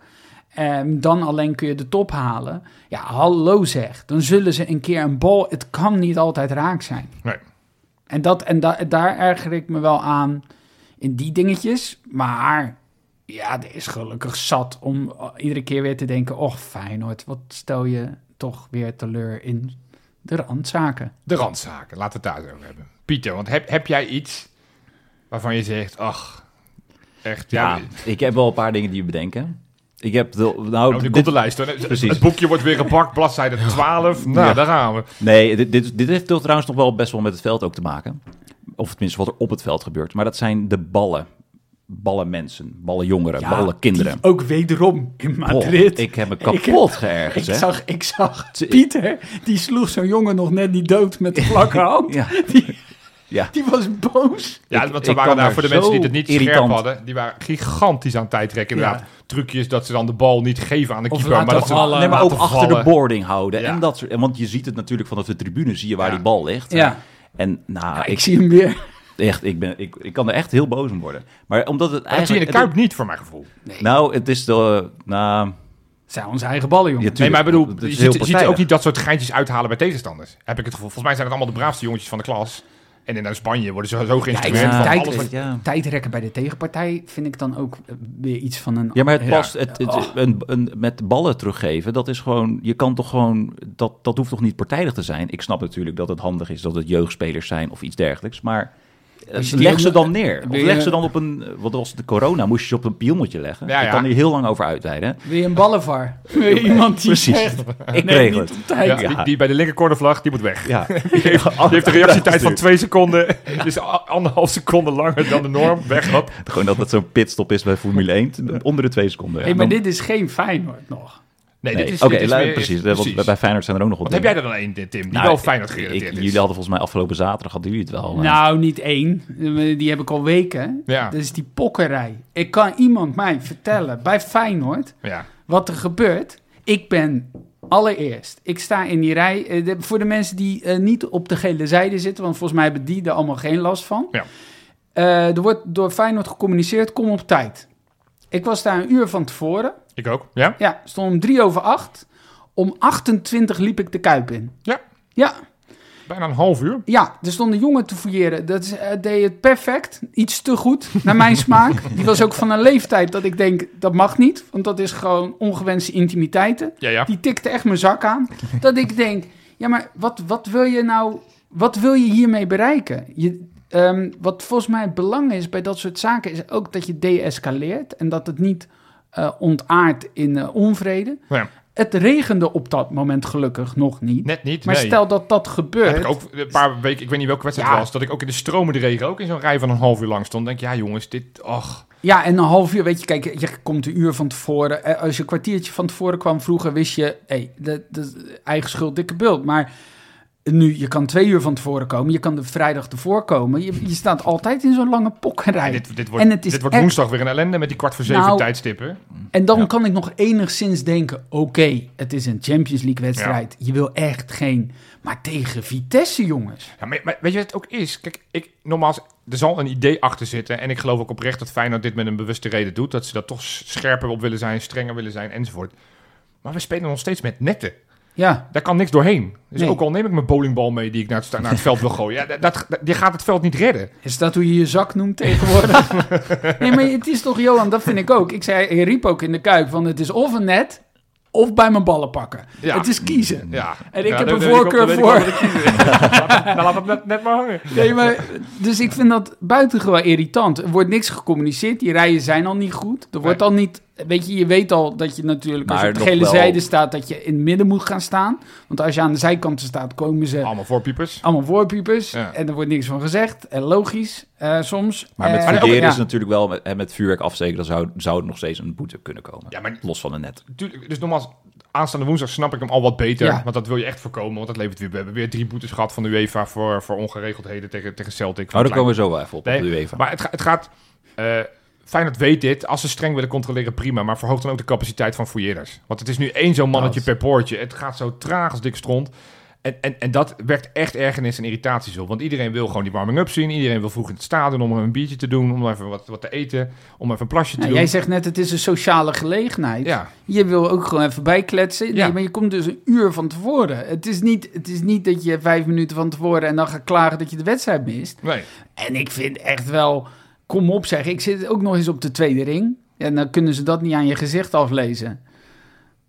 En dan alleen kun je de top halen. Ja, hallo zeg. Dan zullen ze een keer een bal... Het kan niet altijd raak zijn. Nee. En, dat, en da- daar erger ik me wel aan in die dingetjes. Maar ja, er is gelukkig zat om uh, iedere keer weer te denken... Och, Feyenoord, wat stel je toch weer teleur in de randzaken. De randzaken, laten we het daar eens over hebben. Pieter, want heb, heb jij iets waarvan je zegt, ach, echt, ja, Ja, ik heb wel een paar dingen die je bedenken. Ik heb de, nou, Oh, dit- komt de lijst. hoor. Precies. Het boekje wordt weer gepakt, bladzijde 12. Nou, Ja. daar gaan we. Nee, dit, dit, dit heeft toch trouwens nog wel best wel met het veld ook te maken. Of tenminste wat er op het veld gebeurt. Maar dat zijn de ballen. Ballenmensen, ballenjongeren, Ja, ballenkinderen. die ook wederom in Madrid. Oh, ik heb me kapot heb- geërgerd, Ik zag, ik zag Te- Pieter, die sloeg zo'n jongen nog net niet dood met de vlakke hand. Ja. Die, Ja. die was boos. Ja, want ze ik waren daar voor de mensen die het niet irritant- scherp hadden. Die waren gigantisch aan het tijdrekken. Inderdaad, Ja. trucjes dat ze dan de bal niet geven aan de keeper. Maar dat ze vallen. Nee, maar ook achter de boarding houden. Ja. En dat soort, en want je ziet het natuurlijk vanaf de tribune, zie je waar Ja. die bal ligt. Ja, En nou, Ja, ik, ik, zie hem weer. Echt, ik, ben, ik, ik kan er echt heel boos om worden. Maar omdat het Maar dat zie je in de eigenlijk... Kuip niet, voor mijn gevoel. Nee, Nou, het is de... Nou, het zijn onze eigen ballen, jongen. Ja, Nee, maar ik bedoel, je ziet, je ziet ook niet dat soort geintjes uithalen bij tegenstanders. Heb ik het gevoel. Volgens mij zijn het allemaal de braafste jongetjes van de klas. En in Spanje worden ze zo geïnstrueerd tijd- wat... ja. Tijdrekken bij de tegenpartij vind ik dan ook eh, weer iets van een... Ja, maar het Ja. past. Het, het, Oh. een, een, met ballen teruggeven, dat is gewoon. Je kan toch gewoon. Dat, dat hoeft toch niet partijdig te zijn. Ik snap natuurlijk dat het handig is dat het jeugdspelers zijn of iets dergelijks. Maar eh, je leg ze dan neer. Of je- leg ze dan op een. Wat was de corona? Moest je ze op een piemmeltje leggen? Ja, Ik ja. kan hier heel lang over uitweiden. Wil je een ballenvar? Wil je iemand die Precies. zegt... Ik nee, regel het. Ja. Die, die bij de linkercornervlag, die moet weg. Ja. Die heeft, die heeft een reactietijd van twee seconden. Dus a- anderhalf seconde langer dan de norm. Weg, hop. Gewoon dat het zo'n pitstop is bij Formule 1. Onder de twee seconden. Hey, Ja, maar dan- dit is geen Feyenoord nog. Nee, Nee, dit is... Oké, meer- precies. Want precies. bij Feyenoord zijn er ook nog wat Wat heb jij er dan één, Tim? Die Nou, wel Feyenoord gerelateerd ik- is. Jullie hadden volgens mij afgelopen zaterdag hadden jullie het wel. maar- Nou, niet één. Die heb ik al weken. Ja. Dat is die pokkerij. Ik kan iemand mij vertellen bij Feyenoord Ja. wat er gebeurt. Ik ben allereerst, ik sta in die rij. eh, de- voor de mensen die eh, niet op de gele zijde zitten, want volgens mij hebben die er allemaal geen last van. Ja. Eh, er wordt door Feyenoord gecommuniceerd, kom op tijd. Ik was daar een uur van tevoren. Ik ook. Ja? Ja, stond om drie over acht. Om 28 liep ik de Kuip in. Ja. Ja, Bijna een half uur. ja, er stond een jongen te fouilleren. Dat is, eh, deed het perfect. Iets te goed, naar mijn smaak. Die was ook van een leeftijd dat ik denk, dat mag niet. Want dat is gewoon ongewenste intimiteiten. Ja, ja. Die tikte echt mijn zak aan. Dat ik denk, ja, maar wat, wat wil je nou... Wat wil je hiermee bereiken? Je, ehm, wat volgens mij het belang is bij dat soort zaken... is ook dat je deescaleert. En dat het niet eh ontaart in eh, onvrede. Ja. Het regende op dat moment gelukkig nog niet. Net niet, Maar nee. stel dat dat gebeurt... Heb ik ook een paar weken, ik weet niet welke wedstrijd Ja. het was, dat ik ook in de stromende regen ook in zo'n rij van een half uur lang stond. Denk ja jongens, dit, ach. Ja, en een half uur, weet je, kijk, je komt een uur van tevoren. Eh, Als je een kwartiertje van tevoren kwam vroeger, wist je, hé, hey, dat eigen schuld, dikke bult. Maar nu, je kan twee uur van tevoren komen, je kan de vrijdag ervoor komen. Je, je staat altijd in zo'n lange pokkerij. En dit, dit wordt, En het is dit wordt woensdag weer een ellende met die kwart voor zeven Nou, tijdstippen. En dan Ja. kan ik nog enigszins denken, oké, het is een Champions League wedstrijd. Je wil echt geen... Maar tegen Vitesse, jongens. Ja, maar, maar weet je wat het ook is? Kijk, ik, nogmaals, er zal een idee achter zitten. En ik geloof ook oprecht dat Feyenoord dit met een bewuste reden doet. Dat ze dat toch scherper op willen zijn, strenger willen zijn enzovoort. Maar we spelen nog steeds met netten. Ja, Daar kan niks doorheen. Dus Nee. ook al neem ik mijn bowlingbal mee die ik naar het, naar het veld wil gooien. Ja, dat, dat, die gaat het veld niet redden. Is dat hoe je je zak noemt tegenwoordig? nee, maar het is toch, Johan, dat vind ik ook. Ik zei, ik riep ook in de kuip van het is of een net, of bij mijn ballen pakken. Ja. Het is kiezen. Ja. En ik Ja, heb een voorkeur ik voor. kies. Nou, laat het net, net maar hangen. Nee, maar, dus ik vind dat buitengewoon irritant. Er wordt niks gecommuniceerd. Die rijen zijn al niet goed. Er wordt Nee. al niet... Weet je, je weet al dat je natuurlijk als je op de gele wel- zijde staat... dat je in het midden moet gaan staan. Want als je aan de zijkanten staat, komen ze Allemaal voorpiepers. allemaal voorpiepers. Ja. En er wordt niks van gezegd. En logisch, eh, soms. Maar met Eh, funderen ja. is het natuurlijk wel, met, en met vuurwerk afsteken, dan zou, zou er nog steeds een boete kunnen komen. Ja, maar Los van de net. Tuurlijk, dus nogmaals, aanstaande woensdag snap ik hem al wat beter. Ja. Want dat wil je echt voorkomen. Want dat levert weer. We hebben weer drie boetes gehad van de UEFA voor, voor ongeregeldheden tegen, tegen Celtic. Oh, daar komen we zo wel even op, Nee, op de UEFA. Maar het, ga- het gaat. eh Feyenoord weet dit. Als ze streng willen controleren, prima. Maar verhoog dan ook de capaciteit van fouilleerders. Want het is nu één zo'n mannetje per poortje. Het gaat zo traag als dik stront. En, en, en dat werkt echt ergernis en irritaties op. Want iedereen wil gewoon die warming-up zien. Iedereen wil vroeg in het stadion om een biertje te doen. Om even wat, wat te eten. Om even een plasje te Ja, doen. jij zegt net, het is een sociale gelegenheid. ja, Je wil ook gewoon even bijkletsen. Nee, Ja. maar je komt dus een uur van tevoren. Het is, niet, het is niet dat je vijf minuten van tevoren en dan gaat klagen dat je de wedstrijd mist. nee. En ik vind echt wel, kom op zeg, ik zit ook nog eens op de tweede ring. En dan kunnen ze dat niet aan je gezicht aflezen.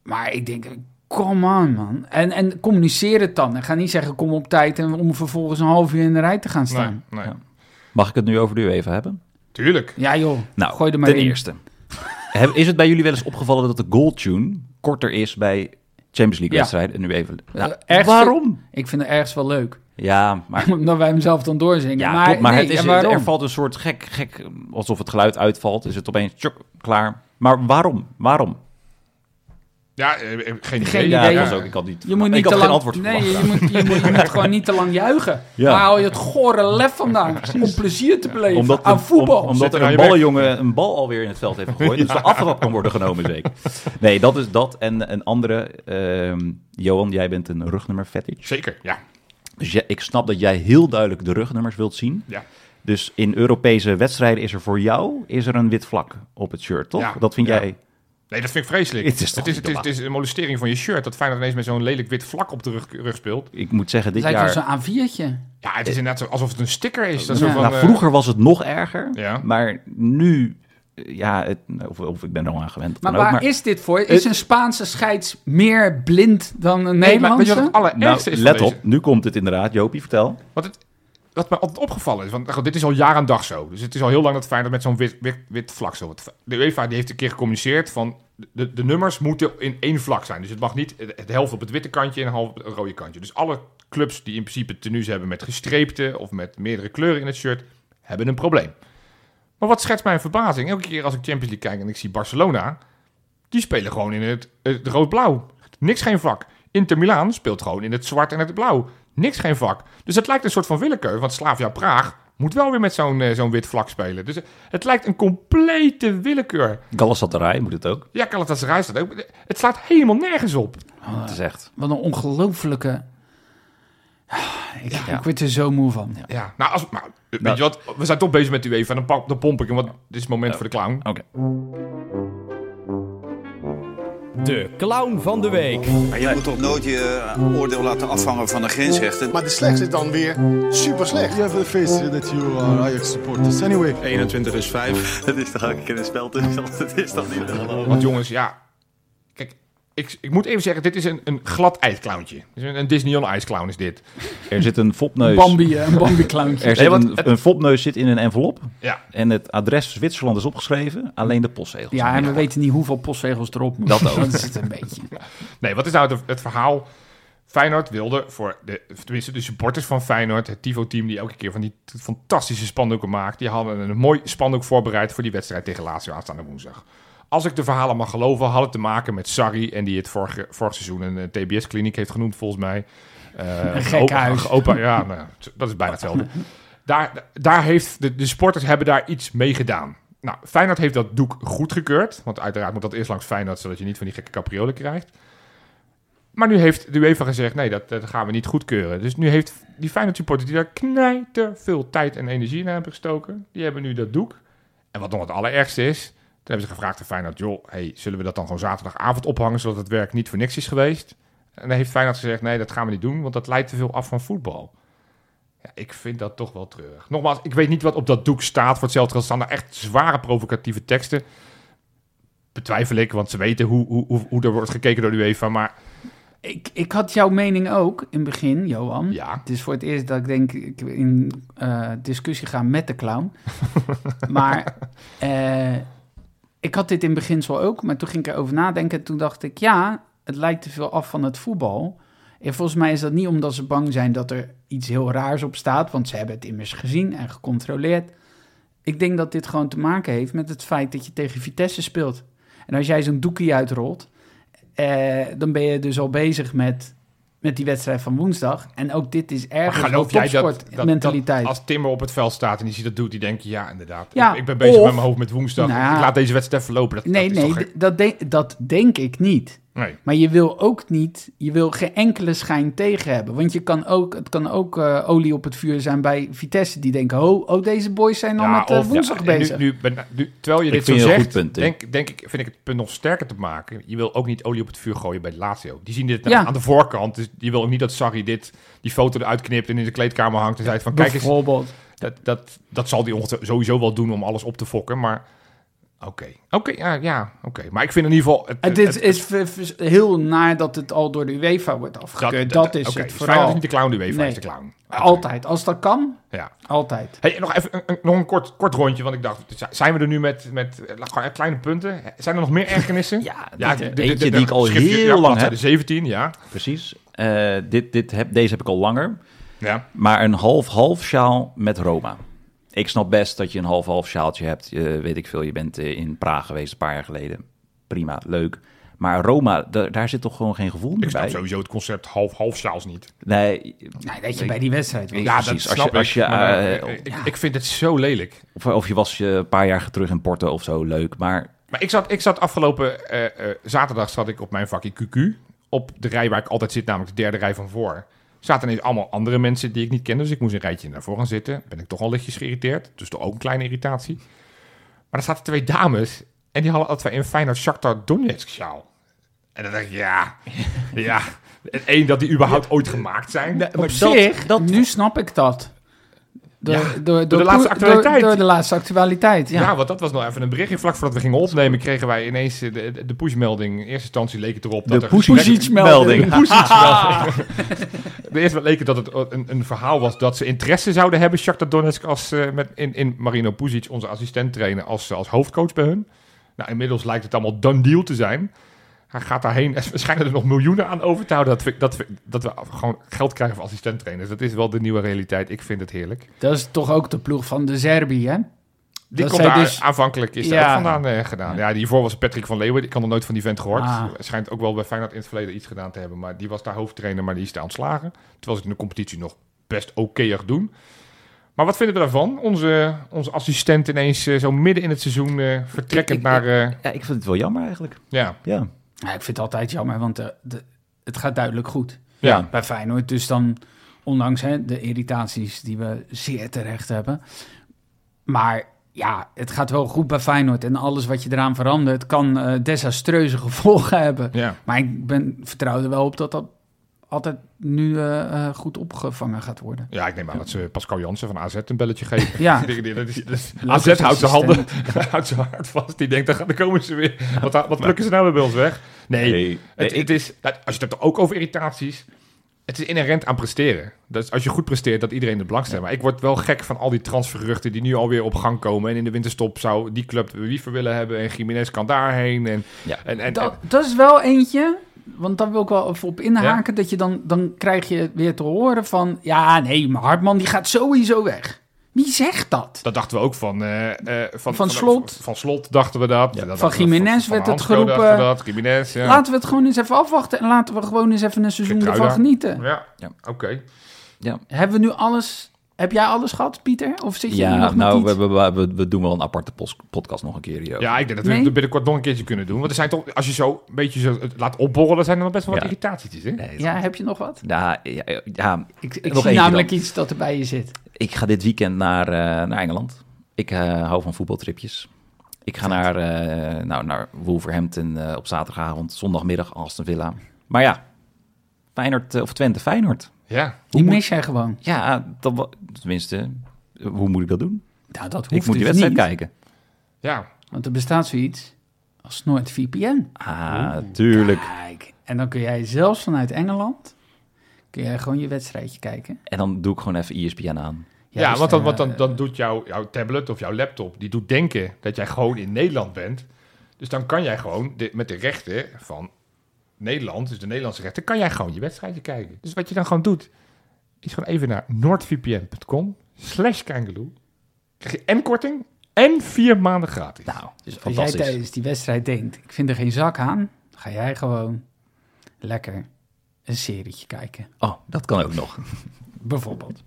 Maar ik denk, come on man. En, en communiceer het dan. En ga niet zeggen, kom op tijd en om vervolgens een half uur in de rij te gaan staan. nee. Ja. Mag ik het nu over de UEFA hebben? Tuurlijk. Ja, joh, Nou, gooi er maar ten in. eerste. Is het bij jullie wel eens opgevallen dat de goal tune korter is bij Champions League Ja. wedstrijden? En nu even... Nou, ergens waarom? Ik vind het ergens wel leuk. Ja, maar... Omdat wij hem zelf dan doorzingen. Ja, maar klopt, maar nee, het is, ja, waarom? er valt een soort gek, gek, alsof het geluid uitvalt. Is het opeens tjok, klaar. Maar waarom? Waarom? Ja, eh, eh, geen idee. Geen Ja, idee. was ook, ik had niet, Je moet ik niet had geen lang, antwoord nee, verwacht. je moet, je, moet, je moet gewoon niet te lang juichen. Ja. Waar haal je het gore lef vandaan? Om plezier te beleven Omdat, aan voetbal. om- omdat er een ballenjongen een bal alweer in het veld heeft gegooid. Dus de aftrap kan worden genomen zeker. Nee, dat is dat. En een andere, ehm, Johan, jij bent een rugnummer fetish. Zeker, ja. Dus jij- ik snap dat jij heel duidelijk de rugnummers wilt zien. ja. Dus in Europese wedstrijden is er voor jou is er een wit vlak op het shirt, toch? Ja, dat vind ja. jij... Nee, dat vind ik vreselijk. Het is toch het, is, het, is, het is een molestering van je shirt. Dat Feyenoord ineens met zo'n lelijk wit vlak op de rug, rug speelt. Ik moet zeggen, Het dit lijkt wel jaar... zo'n A4'tje. Ja, het is inderdaad alsof het een sticker is. Dat Ja. van, Nou, eh, vroeger was het nog erger, Ja. maar nu... Ja, het, of, of ik ben er al aan gewend. Maar ook, waar is dit voor? Is een Spaanse scheids meer blind dan een Nee, maar Nederlandse? het allerergste Nou, is let deze? op, nu komt het inderdaad. Jopie, vertel. Wat, het, wat me altijd opgevallen is, want nou dit is al jaar aan dag zo. Dus het is al heel lang dat Feyenoord met zo'n wit, wit, wit vlak zo. wat- De UEFA die heeft een keer gecommuniceerd van de, de nummers moeten in één vlak zijn. Dus het mag niet het, het helft op het witte kantje en een half op het rode kantje. Dus alle clubs die in principe tenues hebben met gestreepte of met meerdere kleuren in het shirt, hebben een probleem. Maar wat schetst mijn verbazing? Elke keer als ik Champions League kijk en ik zie Barcelona, die spelen gewoon in het, het rood-blauw. Niks geen vlak. Inter Milaan speelt gewoon in het zwart en het blauw. Niks geen vlak. Dus het lijkt een soort van willekeur. Want Slavia Praag moet wel weer met zo'n eh, zo'n wit vlak spelen. Dus het lijkt een complete willekeur. Galatasaray moet het ook. Ja, Galatasaray staat ook. Het slaat helemaal nergens op. Het is echt... Wat een ongelofelijke... Ah, Ik, Ja. ik word er zo moe van. Ja, nou, als, maar, weet Nou. je wat? We zijn toch bezig met de UEFA. Dan, pak- dan pomp ik hem. Want dit is het moment voor de clown. Oké. De clown van de week. Maar je moet toch nooit je eh, oordeel laten afhangen van de grensrechten. Maar de slechtste is dan weer super slecht. You have the face that you are Ajax supporters. Anyway, 21 is 5. Dat is toch keer een spel tussen. Dat is toch niet te geloven. Want jongens, ja. Ik, ik moet even zeggen, dit is een, een glad ijsclowntje. Een, een Disney on ijsclown is dit. Er zit een fopneus... Bambi, eh, een Bambi-clowntje. Er zit een, het- een fopneus zit in een envelop. Ja, En het adres Zwitserland is opgeschreven. Alleen de postzegels. Ja, en we weten niet hoeveel postzegels erop moeten. Dat ook. Dat is het een beetje. Nee, wat is nou het, het verhaal? Feyenoord wilde voor de, tenminste de supporters van Feyenoord, het Tivo-team die elke keer van die fantastische spandoeken maakt, die hadden een mooi spandoek voorbereid voor die wedstrijd tegen Lazio aanstaande woensdag. Als ik de verhalen mag geloven, had het te maken met Sarri en die het vorige, vorig seizoen een eh, TBS-kliniek heeft genoemd volgens mij. Eh, Een. Opa, opa, ja, nou, dat is bijna hetzelfde. Daar, daar heeft de, de sporters hebben daar iets mee gedaan. Nou, Feyenoord heeft dat doek goedgekeurd. Want uiteraard moet dat eerst langs Feyenoord, zodat je niet van die gekke capriolen krijgt. Maar nu heeft de UEFA gezegd, nee, dat, dat gaan we niet goedkeuren. Dus nu heeft die Feyenoord supporters die daar knijter veel tijd en energie in hebben gestoken, die hebben nu dat doek. En wat nog het allerergste is, toen hebben ze gevraagd aan Feyenoord, joh, hey, zullen we dat dan gewoon zaterdagavond ophangen, zodat het werk niet voor niks is geweest? En dan heeft Feyenoord gezegd, nee, dat gaan we niet doen, want dat leidt te veel af van voetbal. Ja, ik vind dat toch wel treurig. Nogmaals, ik weet niet wat op dat doek staat. Voor hetzelfde staan er echt zware provocatieve teksten. betwijfel ik, want ze weten hoe, hoe, hoe, hoe er wordt gekeken door de UEFA. Maar Ik, ik had jouw mening ook in het begin, Johan. ja, Het is voor het eerst dat ik denk ik in eh, discussie ga met de clown. maar eh, ik had dit in beginsel ook, maar toen ging ik erover nadenken. En toen dacht ik, ja, het lijkt te veel af van het voetbal. En volgens mij is dat niet omdat ze bang zijn dat er iets heel raars op staat, want ze hebben het immers gezien en gecontroleerd. Ik denk dat dit gewoon te maken heeft met het feit dat je tegen Vitesse speelt. En als jij zo'n doekie uitrolt, eh, dan ben je dus al bezig met, met die wedstrijd van woensdag. En ook dit is ergens topsportmentaliteit. dat als Timmer op het veld staat en die ziet dat doet, die denkt, ja, inderdaad. Ja, ik, ik ben bezig of- met mijn hoofd met woensdag. Nou ik laat deze wedstrijd even lopen. Dat, nee, dat nee, dat, denk- dat denk ik niet. Nee. Maar je wil ook niet, je wil geen enkele schijn tegen hebben. Want je kan ook, het kan ook eh, olie op het vuur zijn bij Vitesse. Die denken, oh, oh deze boys zijn al met eh, of- woensdag en bezig. Nu, nu, ben- nu- terwijl je Ik dit vind zo zegt, goed punt, denk, denk ik, vind ik het punt nog sterker te maken. Je wil ook niet olie op het vuur gooien bij de Lazio. Die zien dit Ja. aan de voorkant. Dus je wil ook niet dat Sarri dit, die foto eruit knipt en in de kleedkamer hangt. En zei van, kijk eens, Bijvoorbeeld. dat, dat, dat zal die ongetwijfeld sowieso wel doen om alles op te fokken. Maar oké, oké, ja, ja oké. Maar ik vind in ieder geval... Het, Het is, heel naar dat het al door de UEFA wordt afgekeurd. Dat, is het dus vooral. Niet de clown, de UEFA Nee. is de clown. Altijd. Als dat kan, Ja. altijd. Hey, nog even een, nog een kort, kort rondje, want ik dacht, zijn we er nu met, met eh, gewoon kleine punten? Zijn er nog meer ergernissen? Ja, Ja, dit, de- de- eentje de- die ik al schriftje- heel ja, lang heb. 17, ja. Precies. Eh, dit, dit heb, deze heb ik al langer. ja. Maar een half-half sjaal met Roma. Ik snap best dat je een half-half sjaaltje hebt. Je, weet ik veel, je bent eh, in Praag geweest een paar jaar geleden. Prima, leuk. Maar Roma, da- daar zit toch gewoon geen gevoel meer Ik snap bij? sowieso het concept half-half sjaals niet. Nee, Nee, dat je bij die wedstrijd. Ja, precies. dat Als snap je- als ik. je, maar, eh, eh, ik, ik vind het zo lelijk. of, of je was je een paar jaar terug in Porto of zo, leuk. Maar Maar ik zat, ik zat afgelopen eh, eh, zaterdag zat ik op mijn vakje QQ. Op de rij waar ik altijd zit, namelijk de derde rij van voor. Zaten ineens allemaal andere mensen die ik niet kende. Dus ik moest een rijtje naar voren gaan zitten. Ben ik toch al lichtjes geïrriteerd. Dus toch ook een kleine irritatie. Maar er zaten twee dames. En die hadden altijd een Feyenoord Shakhtar Donetsk sjaal. En dan dacht ik, ja, ja. En één, dat die überhaupt ooit gemaakt zijn. Op zich, nu snap ik dat. Door, Ja, door, door de laatste actualiteit. Door, de laatste actualiteit, ja. Ja. want dat was nog even een berichtje. Vlak voordat we gingen opnemen, kregen wij ineens eh, de, de pushmelding. In eerste instantie leek het erop de dat er Pusic-melding. Pusic-melding. De eerste leek het dat het een, een verhaal was dat ze interesse zouden hebben, Shakhtar Donetsk, als, eh, met, in, in Marino Pusic, onze assistent trainen, als, als hoofdcoach bij hun. Nou, inmiddels lijkt het allemaal done deal te zijn. Hij gaat daarheen. Er schijnen er nog miljoenen aan over te houden. Dat, we- dat, we- dat we gewoon geld krijgen voor assistenttrainers. Dat is wel de nieuwe realiteit. Ik vind het heerlijk. Dat is toch ook de ploeg van de Serbi, hè? Die Dat komt daar dus- aanvankelijk is daar Ja. ook vandaan eh, gedaan. Ja, die hiervoor was Patrick van Leeuwen. Ik kan nog nooit van die vent gehoord. Ah. Hij schijnt ook wel bij Feyenoord in het verleden iets gedaan te hebben. Maar die was daar hoofdtrainer, maar die is daar ontslagen. Terwijl ze het in de competitie nog best okéig doen. Maar wat vinden we daarvan? Onze, onze assistent ineens eh, zo midden in het seizoen eh, vertrekkend Ik- ik- naar... eh, ja, ik vind het wel jammer eigenlijk. ja. Ja. Ja, ik vind het altijd jammer, want de, de, het gaat duidelijk goed Ja. bij Feyenoord. Dus dan, ondanks hè, de irritaties die we zeer terecht hebben. Maar ja, het gaat wel goed bij Feyenoord. En alles wat je eraan verandert kan eh, desastreuze gevolgen hebben. ja. Maar ik ben, vertrouw er wel op dat dat altijd nu eh, eh, goed opgevangen gaat worden. Ja, ik neem aan dat ze Pascal Jansen van AZ een belletje geven. Ja. Dat is, dat is- AZ houdt zijn handen, houdt zijn hart vast. Die denkt, dan komen ze weer. Wat, wat plukken ze nou weer bij ons weg? Nee, Nee, het, nee, het is, nou, als je het hebt ook over irritaties, het is inherent aan presteren. Dus als je goed presteert, dat iedereen de belang stelt. Maar ik word wel gek van al die transfergeruchten die nu alweer op gang komen. En in de winterstop zou die club Wiever willen hebben en Jiménez kan daarheen. En, Ja. en, en, Dat, dat is wel eentje, want daar wil ik wel even op inhaken. Dat je dan, dan krijg je weer te horen van... Ja, nee, maar Hartman die gaat sowieso weg. Wie zegt dat? dat dachten we ook van, eh, eh, van, Van Slot. Van, Slot dachten we dat. Ja, Dat van Jiménez werd het geroepen. dachten we dat. Jiménez, ja. Laten we het gewoon eens even afwachten en laten we gewoon eens even een seizoen ervan genieten. Ja, Ja. oké. Ja, Hebben we nu alles... Heb jij alles gehad, Pieter? Of zit je ja nog nou, met we, iets? we, we, we doen wel een aparte podcast nog een keer. Ja, ik denk dat we Nee? het binnenkort nog een keertje kunnen doen. Want er zijn toch, als je zo een beetje zo laat opborrelen, zijn er nog best wel wat irritaties. Hè? Nee, Ja, heb je nog wat? ja, ja, ja, Ik, ik Nog zie namelijk dan. iets dat er bij je zit. ik ga dit weekend naar, eh, naar Engeland. Ik eh, hou van voetbaltripjes. Ik ga naar, eh, nou, naar Wolverhampton eh, op zaterdagavond, zondagmiddag Aston Villa. Maar ja, Feyenoord, of Twente, Feyenoord. Ja. Die mis jij gewoon. Ja, dat, tenminste, eh, hoe moet ik dat doen? Nou, dat hoeft Ik moet die dus wedstrijd niet. kijken. Ja. Want er bestaat zoiets Als NoordVPN. Ah, tuurlijk. Kijk, en dan kun jij zelfs vanuit Engeland... kun jij gewoon je wedstrijdje kijken. En dan doe ik gewoon even ESPN aan. Ja, Juist, want, dan, eh, want dan, dan doet jouw jouw tablet of jouw laptop, die doet denken dat jij gewoon in Nederland bent. Dus dan kan jij gewoon de- met de rechten van Nederland, dus de Nederlandse rechten, kan jij gewoon je wedstrijdje kijken. Dus wat je dan gewoon doet, is gewoon even naar noordvpn.com slash kangaloo. Krijg je en korting en vier maanden gratis. Nou, Dus als jij tijdens die wedstrijd denkt, ik vind er geen zak aan, ga jij gewoon lekker een serietje kijken. Oh, dat kan ook nog. Bijvoorbeeld.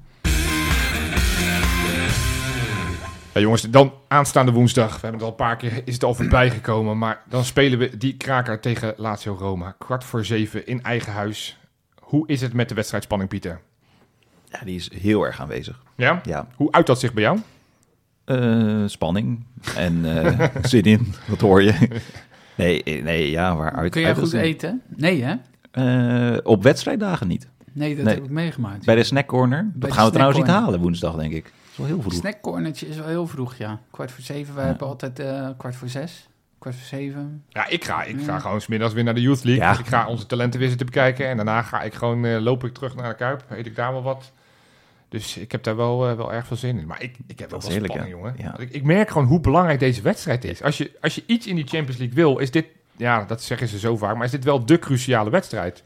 Ja, jongens, dan aanstaande woensdag, we hebben het al een paar keer, is het al voorbij gekomen, maar dan spelen we die kraker tegen Lazio Roma. Kwart voor zeven in eigen huis. Hoe is het met de wedstrijdspanning, Pieter? Ja, die is heel erg aanwezig. Ja? Ja, Hoe uit dat zich bij jou? Eh, spanning en eh, zin in, dat hoor je. Nee, eh, nee ja, waar uit Kun jij goed eten? Nee hè? Eh, op wedstrijddagen niet. Nee, dat Nee. heb ik meegemaakt. Bij de snackcorner, dat gaan we trouwens niet halen woensdag, denk ik. Is wel heel vroeg. Snackcornertje is wel heel vroeg, ja. Kwart voor zeven, wij Ja. hebben altijd eh, kwart voor zes. Kwart voor zeven. Ja, ik ga, ik ga Ja. gewoon smiddags weer naar de Youth League. Ja. Ik ga onze talentenwissel bekijken. En daarna ga ik gewoon, eh, loop ik terug naar de Kuip. Eet ik daar wel wat. Dus ik heb daar wel, eh, wel erg veel zin in. Maar ik, ik heb wel Dat wel is heerlijk, spanning, ja. jongen. Ik, ik merk gewoon hoe belangrijk deze wedstrijd is. Als je, als je iets in die Champions League wil, is dit... Ja, dat zeggen ze zo vaak. Maar is dit wel de cruciale wedstrijd?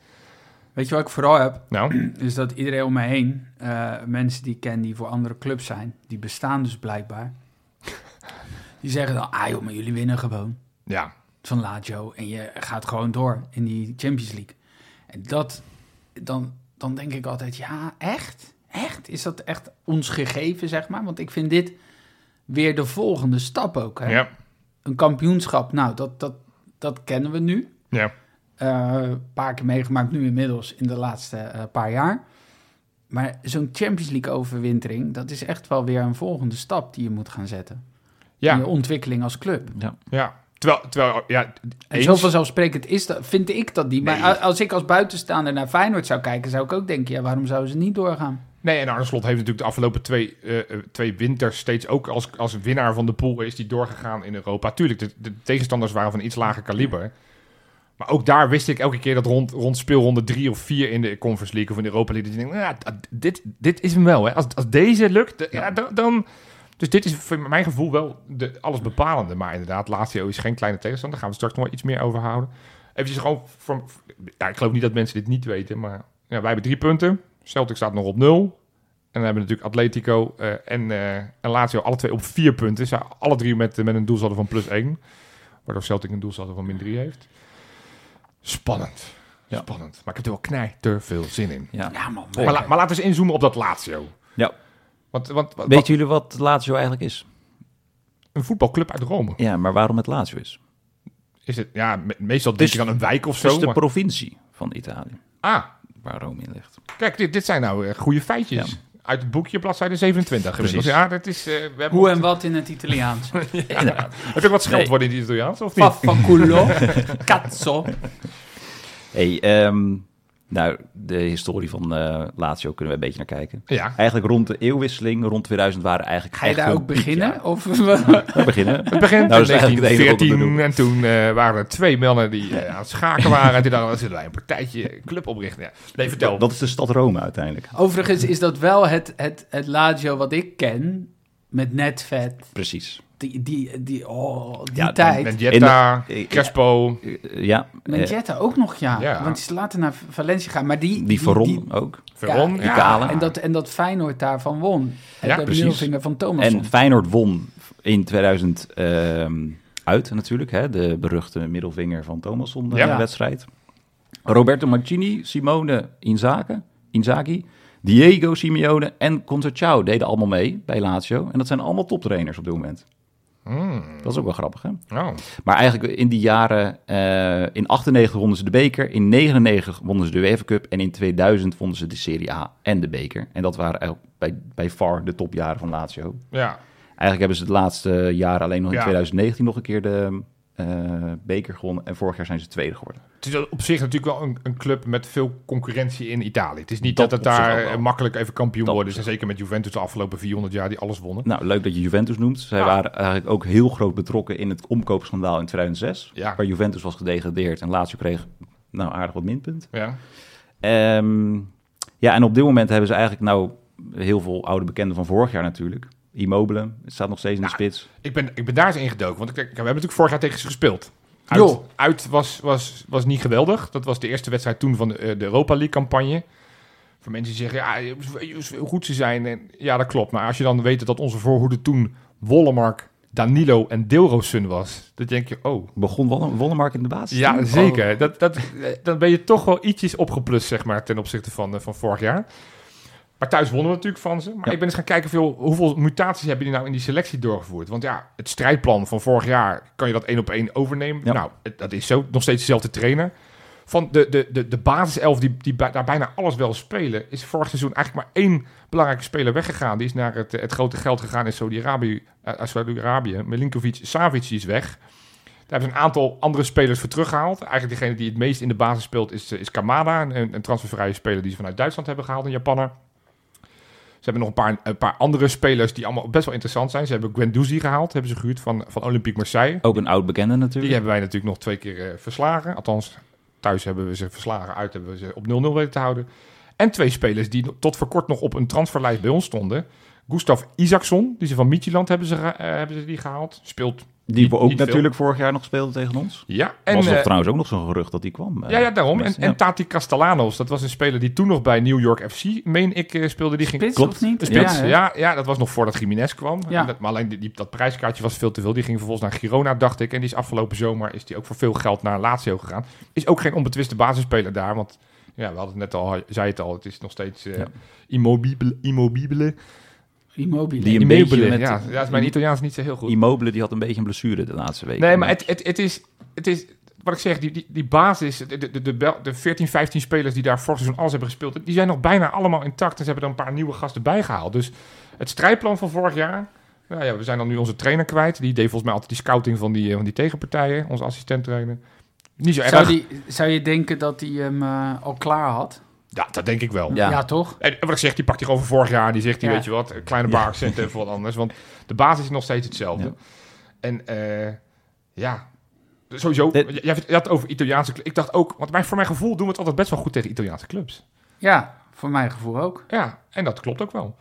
Weet je wat ik vooral heb? Nou, Is dat iedereen om me heen, eh, mensen die ik ken die voor andere clubs zijn, die bestaan dus blijkbaar. Die zeggen dan, ah joh, maar jullie winnen gewoon ja. van Lazio en je gaat gewoon door in die Champions League. En dat, dan, dan denk ik altijd, ja, echt? Echt? Is dat echt ons gegeven, zeg maar? Want ik vind dit weer de volgende stap ook. Hè? Ja. Een kampioenschap, nou, dat, dat, dat kennen we nu. Ja. Eh, een paar keer meegemaakt nu inmiddels in de laatste eh, paar jaar. Maar zo'n Champions League overwintering, dat is echt wel weer een volgende stap die je moet gaan zetten. In je Ja. ontwikkeling als club. Ja. ja. Terwijl, terwijl ja, En eens. zo vanzelfsprekend is dat, vind ik dat niet. Maar als ik als buitenstaander naar Feyenoord zou kijken, zou ik ook denken, ja, waarom zouden ze niet doorgaan? Nee, en Arne Slot heeft natuurlijk de afgelopen twee, eh, eh, twee winters steeds ook als, als winnaar van de pool is die doorgegaan in Europa. Tuurlijk, de, de tegenstanders waren van iets lager kaliber. Maar ook daar wist ik elke keer dat rond, rond speelronde drie of vier in de Conference League of in de Europa League. Dat je denkt, nou dit, dit is hem wel. Hè. Als, als deze lukt, ja, dan, dan... Dus dit is voor mijn gevoel wel de alles bepalende. Maar inderdaad, Lazio is geen kleine tegenstander. Daar gaan we straks nog wel iets meer over houden. Even gewoon... Voor, ja, ik geloof niet dat mensen dit niet weten, maar... Ja, wij hebben drie punten. Celtic staat nog op nul. En dan hebben we natuurlijk Atletico eh, en, eh en Lazio alle twee op vier punten. Ze alle drie met, met een doelsaldo van plus één. Waardoor Celtic een doelsaldo van min drie heeft. Spannend. Ja. Spannend. Maar ik heb er wel knijter veel zin in. Ja. Ja, man. Maar, la- maar laten we eens inzoomen op dat Lazio. Ja. Want, want, wat- Weten jullie wat Lazio eigenlijk is? een voetbalclub uit Rome. Ja, maar waarom het Lazio is? Is het, ja, me- meestal Het is- denk je dan een wijk of Het zo. is de maar- provincie van Italië, ah, waar Rome in ligt. kijk, dit, dit zijn nou goede feitjes. Ja. Uit het boekje, bladzijde 27. Precies. inmiddels. Ja, dat is... eh, we hebben Hoe en wat in het Italiaans? Heb je ook wat scheldwoorden in het Italiaans, of niet? Faffanculo, cazzo. Hey, ehm, nou, de historie van eh Lazio kunnen we een beetje naar kijken. Ja. Eigenlijk rond de eeuwwisseling, rond 2000 waren eigenlijk Ga je daar ook beginnen? Of We beginnen. Het begint Nou, in het wat we 1914 doen. en toen eh, waren er twee mannen die eh, aan het schaken waren. en toen dachten we, zullen wij een partijtje, een club oprichten? Ja. Nee, vertel. Dat is de stad Rome uiteindelijk. Overigens is dat wel het, het, het Lazio wat ik ken, met Netvet. Precies. Die, die, die, oh, die Ja, tijd. De- Crespo. Eh, ja, eh, Mendieta ook nog, ja. Ja. Want die is later naar Valencia gaan. Maar die... die Veron die- ook. Veron. ja, Ja, ja, En, dat, en dat Feyenoord daarvan won. En Ja, de precies. middelvinger van Thomas. En Feyenoord won in 2000 ehm, uit natuurlijk. Hè, de beruchte middelvinger van Thomasson eh, Ja. wedstrijd. Roberto Mancini, Simone Inzaghi, Inzaghi, Diego Simeone en Concerciao deden allemaal mee bij Lazio. En dat zijn allemaal toptrainers op dit moment. Mm, Dat is ook wel grappig, hè? oh. Maar eigenlijk in die jaren, eh, in 98 wonnen ze de beker, in 99 wonnen ze de UEFA Cup en in 2000 wonnen ze de Serie A en de beker. En dat waren eigenlijk bij, bij far de topjaren van Lazio. Ja. Eigenlijk hebben ze de laatste jaren alleen nog in Ja. 2019 nog een keer de eh, beker gewonnen. En vorig jaar zijn ze tweede geworden. Het is op zich natuurlijk wel een, een club met veel concurrentie in Italië. Het is niet dat, Dat het daar makkelijk even kampioen Dat worden. En zeker met Juventus de afgelopen 400 jaar die alles wonnen. Nou, leuk dat je Juventus noemt. Zij Ja. waren eigenlijk ook heel groot betrokken in het omkoopschandaal in 2006. Ja. Waar Juventus was gedegradeerd en Lazio kreeg nou, aardig wat minpunt. Ja. Ehm, ja, en op dit moment hebben ze eigenlijk nou heel veel oude bekenden van vorig jaar natuurlijk. Immobile, het staat nog steeds in de Ja. spits. Ik ben, ik ben daar eens ingedoken. Want ik, we hebben natuurlijk vorig jaar tegen ze gespeeld. Uit, uit was, was, was niet geweldig. Dat was de eerste wedstrijd toen van de, eh, de Europa League campagne. Voor mensen die zeggen, ja, hoe goed ze zijn. En, ja, dat klopt. Maar als je dan weet dat onze voorhoede toen Wollemark, Danilo en Deelroosun was. Dan denk je, oh, Begon Wolle- Wollemark in de basis? Ja, toen? zeker. Dat, dat, eh, dan ben je toch wel ietsjes opgeplust, zeg maar, ten opzichte van, eh, van vorig jaar. Maar thuis wonnen we natuurlijk van ze. Maar Ja. ik ben eens gaan kijken veel, hoeveel mutaties hebben die nou in die selectie doorgevoerd. Want ja, het strijdplan van vorig jaar, kan je dat één op één overnemen? Ja. Nou, het- dat is zo. Nog steeds dezelfde trainer. Van de, de, de, de basiself die, die bij- daar bijna alles wel spelen, is vorig seizoen eigenlijk maar één belangrijke speler weggegaan. Die is naar het, het grote geld gegaan in Saudi-Arabië. uit Saudi-Arabië. Milinkovic Savic die is weg. Daar hebben ze een aantal andere spelers voor teruggehaald. Eigenlijk degene die het meest in de basis speelt is, eh, is Kamada. Een, een transfervrije speler die ze vanuit Duitsland hebben gehaald, een Japanner. Ze hebben nog een paar, een paar andere spelers die allemaal best wel interessant zijn. Ze hebben Guendouzi gehaald, hebben ze gehuurd van, van Olympique Marseille. Ook een oud bekende natuurlijk. Die hebben wij natuurlijk nog twee keer eh, verslagen. Althans, thuis hebben we ze verslagen, uit hebben we ze op 0-0 weten te houden. En twee spelers die tot voor kort nog op een transferlijst bij ons stonden. Gustav Isaacson, die ze van Midtjylland hebben ze, eh, hebben ze die gehaald. Speelt Die we ook veel. natuurlijk vorig jaar nog speelden tegen ons. Ja, En, was er eh, trouwens ook nog zo'n gerucht dat die kwam. eh, ja, ja, daarom. En, en. Tati Castellanos, dat was een speler die toen nog bij New York FC, meen ik, eh, speelde. Die ging Spits Klopt. niet? spits. Ja, ja, dat was nog voordat Jiménez kwam. Ja. Dat, maar alleen die, die- dat prijskaartje was veel te veel. Die ging vervolgens naar Girona, dacht ik. En die is afgelopen zomer is die ook voor veel geld naar Lazio gegaan. Is ook geen onbetwiste basisspeler daar, want ja, we hadden het net al, zei het al, het is nog steeds Ja. immobile, immobile. Immobile. Die een Immobile, beetje met- ja, ja, is mijn Italiaans niet zo heel goed. Immobile die had een beetje een blessure de laatste week. Nee, maar het, het, het, is, het is, wat ik zeg, die, die, die basis, de, de, de, de 14, 15 spelers die daar vorig seizoen alles hebben gespeeld, die zijn nog bijna allemaal intact. En ze hebben er een paar nieuwe gasten bijgehaald. Dus het strijdplan van vorig jaar, nou ja, we zijn dan nu onze trainer kwijt. Die deed volgens mij altijd die scouting van die, eh, van die tegenpartijen, onze assistent trainer. Niet zo erg. Zou, die, zou je denken dat hij hem eh, al klaar had? Ja, dat denk ik wel. Ja. Ja, toch? En wat ik zeg, die pakt hij gewoon van vorig jaar. Die zegt Ja. weet je wat, een kleine paar accenten en wat anders. Want de basis is nog steeds hetzelfde. Ja. En eh, ja, sowieso. Dit- Jij had het over Italiaanse clubs. Ik dacht ook, want mijn, voor mijn gevoel doen we het altijd best wel goed tegen Italiaanse clubs. Ja, voor mijn gevoel ook. Ja, en dat klopt ook wel.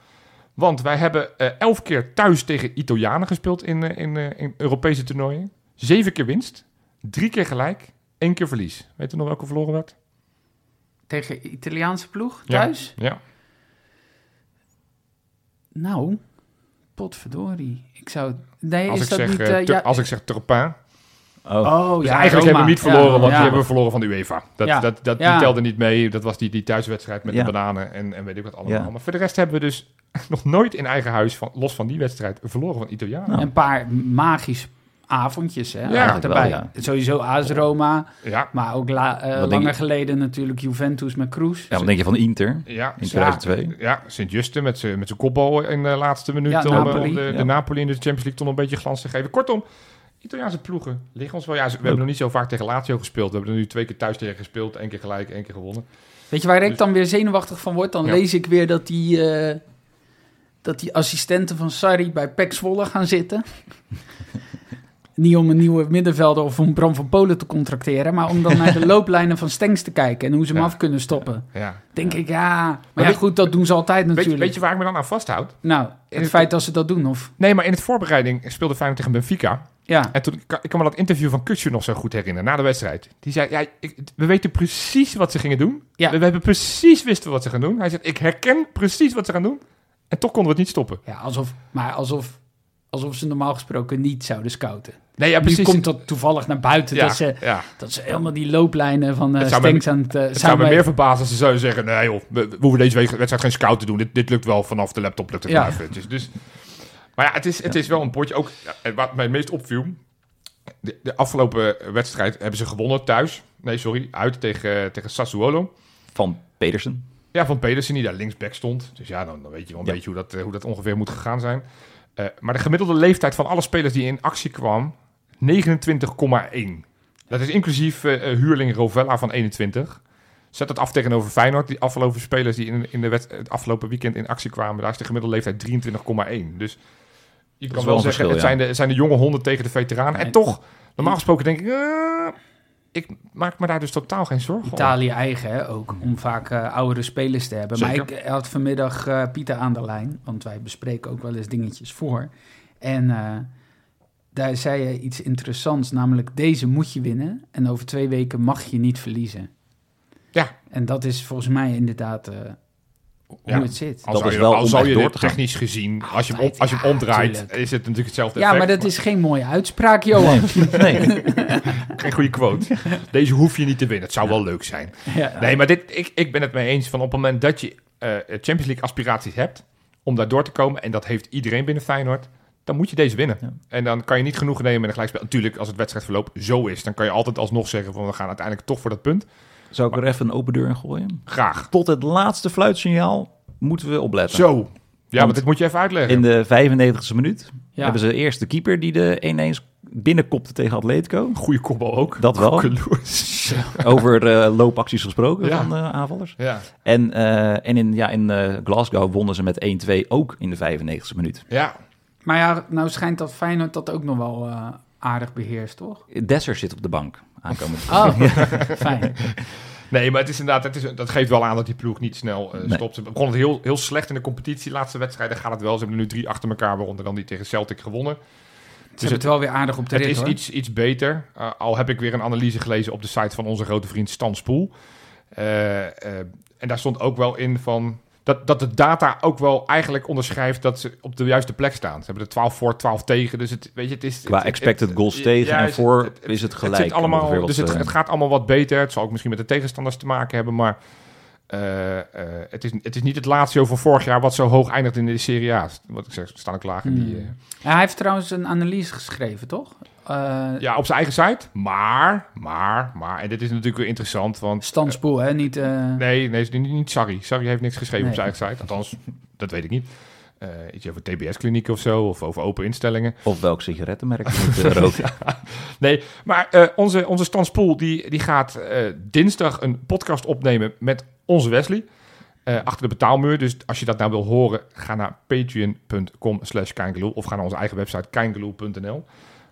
Want wij hebben eh, elf keer thuis tegen Italianen gespeeld in, eh, in, eh, in Europese toernooien. Zeven keer winst, drie keer gelijk, één keer verlies. Weet je nog welke verloren werd? Tegen Italiaanse ploeg thuis? Ja. Nou, potverdorie. Ik zou... Nee, Als, is ik dat zeg, niet... eh, eh, ja, als ik zeg Turpin. Oh, Oh, Dus ja, eigenlijk Roma. hebben we niet verloren, Ja, want die hebben we verloren van de UEFA. Dat, Ja. dat, dat, Ja. Die telde niet mee. Dat was die, die thuiswedstrijd met Ja. de bananen en, en weet ik wat allemaal. Ja. Maar voor de rest hebben we dus nog nooit in eigen huis, van, los van die wedstrijd, verloren van Italianen. Nou. Een paar magische avondjes, hè? Ja, erbij. wel, ja. Sowieso AS Roma, Ja, maar ook la- eh, langer je- geleden natuurlijk Juventus met Cruz. ja, wat denk je van Inter ja. in 2002? Ja, Sint-Juste met zijn met zijn kopbal in de laatste minuut Ja, om, Napoli. de, de. Napoli in de Champions League toch nog een beetje glans te geven. Kortom, Italiaanse ploegen liggen ons wel. Ja, ze- we hebben nog niet zo vaak tegen Lazio gespeeld. We hebben er nu twee keer thuis tegen gespeeld. één keer gelijk, één keer gewonnen. Weet je waar ik Dus- dan weer zenuwachtig van word? Dan Ja. lees ik weer dat die, eh, dat die assistenten van Sarri bij Pek Zwolle gaan zitten. Niet om een nieuwe middenvelder of om Bram van Polen te contracteren, maar om dan naar de looplijnen van Stengs te kijken en hoe ze hem Ja. af kunnen stoppen. Ja. Denk ik, ja. Maar, ja, weet- goed, dat doen ze altijd natuurlijk. weet je waar ik me dan aan vasthoud? nou, In het het- feit dat ze dat doen, of... Nee, maar in het voorbereiding speelde Feyenoord tegen Benfica. Ja, En toen, ik kan- me dat interview van Kutsu nog zo goed herinneren, na de wedstrijd. Die zei, ja, ik, we weten precies wat ze gingen doen. Ja. We, we hebben precies wisten we wat ze gaan doen. Hij zegt, ik herken precies wat ze gaan doen. En toch konden we het niet stoppen. ja alsof, maar alsof, alsof ze normaal gesproken niet zouden scouten. Nee, ja, nu precies. komt dat toevallig naar buiten, ja, dat, ze, ja. dat ze helemaal die looplijnen van uh, Stengs aan het... eh, Het zou me samen- meer verbazen als ze zouden zeggen, nee joh, we, we hoeven deze week- wedstrijd geen scout te doen. Dit, dit lukt wel vanaf de laptop, lukt het Ja. eventjes. Dus, maar ja, het is, het is wel een potje. Ook en wat mij het meest opviel, de, de afgelopen wedstrijd hebben ze gewonnen thuis. Nee, sorry, uit tegen, tegen Sassuolo. Van Pedersen. Ja, van Pedersen die daar linksback stond. Dus ja, dan, dan weet je wel een Ja. beetje hoe dat, eh, hoe dat ongeveer moet gegaan zijn. Eh, maar de gemiddelde leeftijd van alle spelers die in actie kwam, 29,1. Dat is inclusief eh, eh, huurling Rovella van 21. Zet het af tegenover Feyenoord. Die afgelopen spelers die in, in de wet, het afgelopen weekend in actie kwamen. Daar is de gemiddelde leeftijd 23,1. Dus je kan wel zeggen, verschil, het, ja. zijn de, het zijn de jonge honden tegen de veteranen. En toch, normaal gesproken denk ik... ik maak me daar dus totaal geen zorgen om. Italië eigen hè, ook, om vaak eh, oudere spelers te hebben. Maar Zeker. ik had vanmiddag eh, Pieter aan de lijn, want wij bespreken ook wel eens dingetjes voor. En eh, daar zei je iets interessants, namelijk deze moet je winnen en over twee weken mag je niet verliezen. Ja. En dat is volgens mij inderdaad hoe Ja. het zit. Al Dat zou is je, wel al om zou echt je door dit te gaan. technisch gezien, als je, hem, als je hem ja, omdraait, tuurlijk. is het natuurlijk hetzelfde Ja, effect. maar dat is geen mooie uitspraak, Johan. Nee, geen goede quote. Deze hoef je niet te winnen. Het zou wel leuk zijn. Ja. Nee, maar dit, ik, ik ben het mee eens van op het moment dat je eh, Champions League aspiraties hebt om daar door te komen, en dat heeft iedereen binnen Feyenoord, dan moet je deze winnen. Ja. En dan kan je niet genoeg nemen met een gelijkspel. Natuurlijk, als het wedstrijdverloop zo is, dan kan je altijd alsnog zeggen van we gaan uiteindelijk toch voor dat punt. Zou ik er even een open deur in gooien? Graag. Tot het laatste fluitsignaal moeten we opletten. Zo. Ja, want dit moet je even uitleggen. In de 95e minuut Ja. hebben ze eerst de keeper die de ineens binnenkopte tegen Atletico. Goede kopbal ook. Dat wel. Over eh, loopacties gesproken Ja. van eh, aanvallers. Ja. En, eh, en in, ja, in eh, Glasgow wonnen ze met 1-2 ook in de 95e minuut. ja. Maar ja, nou schijnt dat Feyenoord dat ook nog wel aardig beheerst, toch? Desser zit op de bank aankomend. Oh, fijn. Nee, maar het is inderdaad, het is, dat geeft wel aan dat die ploeg niet snel eh, Nee. stopt. Ze begonnen het heel, heel slecht in de competitie. Laatste wedstrijden gaat het wel. Ze hebben nu drie achter elkaar, waaronder dan die tegen Celtic gewonnen. Ze hebben het wel weer aardig op de Het rit, is hoor. iets, iets beter. Uh, al heb ik weer een analyse gelezen op de site van onze grote vriend Stan Spoel. Uh, uh, en daar stond ook wel in van... Dat, dat de data ook wel eigenlijk onderschrijft dat ze op de juiste plek staan. Ze hebben er 12 voor, 12 tegen. Dus het, weet je, het is... Qua het- expected het- goals tegen en voor is het gelijk zit allemaal, dus het, het gaat allemaal wat beter. Het zal ook misschien met de tegenstanders te maken hebben, maar... Uh, uh, het, is, het is niet het laatste van vorig jaar wat zo hoog eindigt in de Serie A. Wat ik zeg, ze staan ook laag in die... Uh... Ja, hij heeft trouwens een analyse geschreven, toch? Uh, ja, op zijn eigen site. Maar, maar, maar... En dit is natuurlijk weer interessant, want... Stan Spoel, hè? Niet... Uh... Nee, nee, niet, niet Sarri. Sarri heeft niks geschreven nee. op zijn eigen site. Althans, dat weet ik niet. Uh, iets over TBS-klinieken of zo, of over open instellingen. Of welk sigarettenmerk je moet roken. ja. Nee, maar uh, onze, onze Stan Spoel die, die gaat uh, dinsdag een podcast opnemen met onze Wesley. Uh, achter de betaalmuur. Dus als je dat nou wil horen, ga naar patreon.com slash of ga naar onze eigen website keingeloel.nl.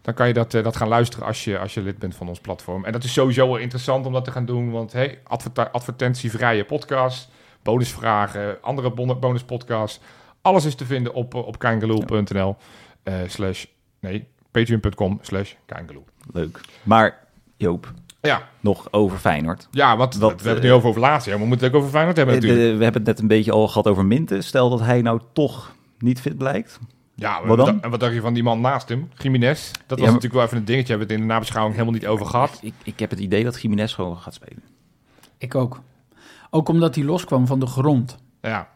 Dan kan je dat, uh, dat gaan luisteren als je, als je lid bent van ons platform. En dat is sowieso wel interessant om dat te gaan doen. Want hey, adver advertentievrije podcast, bonusvragen, andere bon bonuspodcasts. Alles is te vinden op, op keingeloel.nl uh, slash... Nee, patreon.com slash keingeloel. Leuk. Maar Joop, ja. nog over Feyenoord. Ja, wat, we hebben het nu over over laatste maar we moeten het ook over Feyenoord hebben natuurlijk. De, we hebben het net een beetje al gehad over Minten. Stel dat hij nou toch niet fit blijkt. Ja, wat dan? En wat dacht je van die man naast hem, Jiménez? Dat was ja, natuurlijk wel even een dingetje, hebben we het in de nabeschouwing helemaal niet over gehad. Ik, ik heb het idee dat Jiménez gewoon gaat spelen. Ik ook. Ook omdat hij loskwam van de grond. Ja.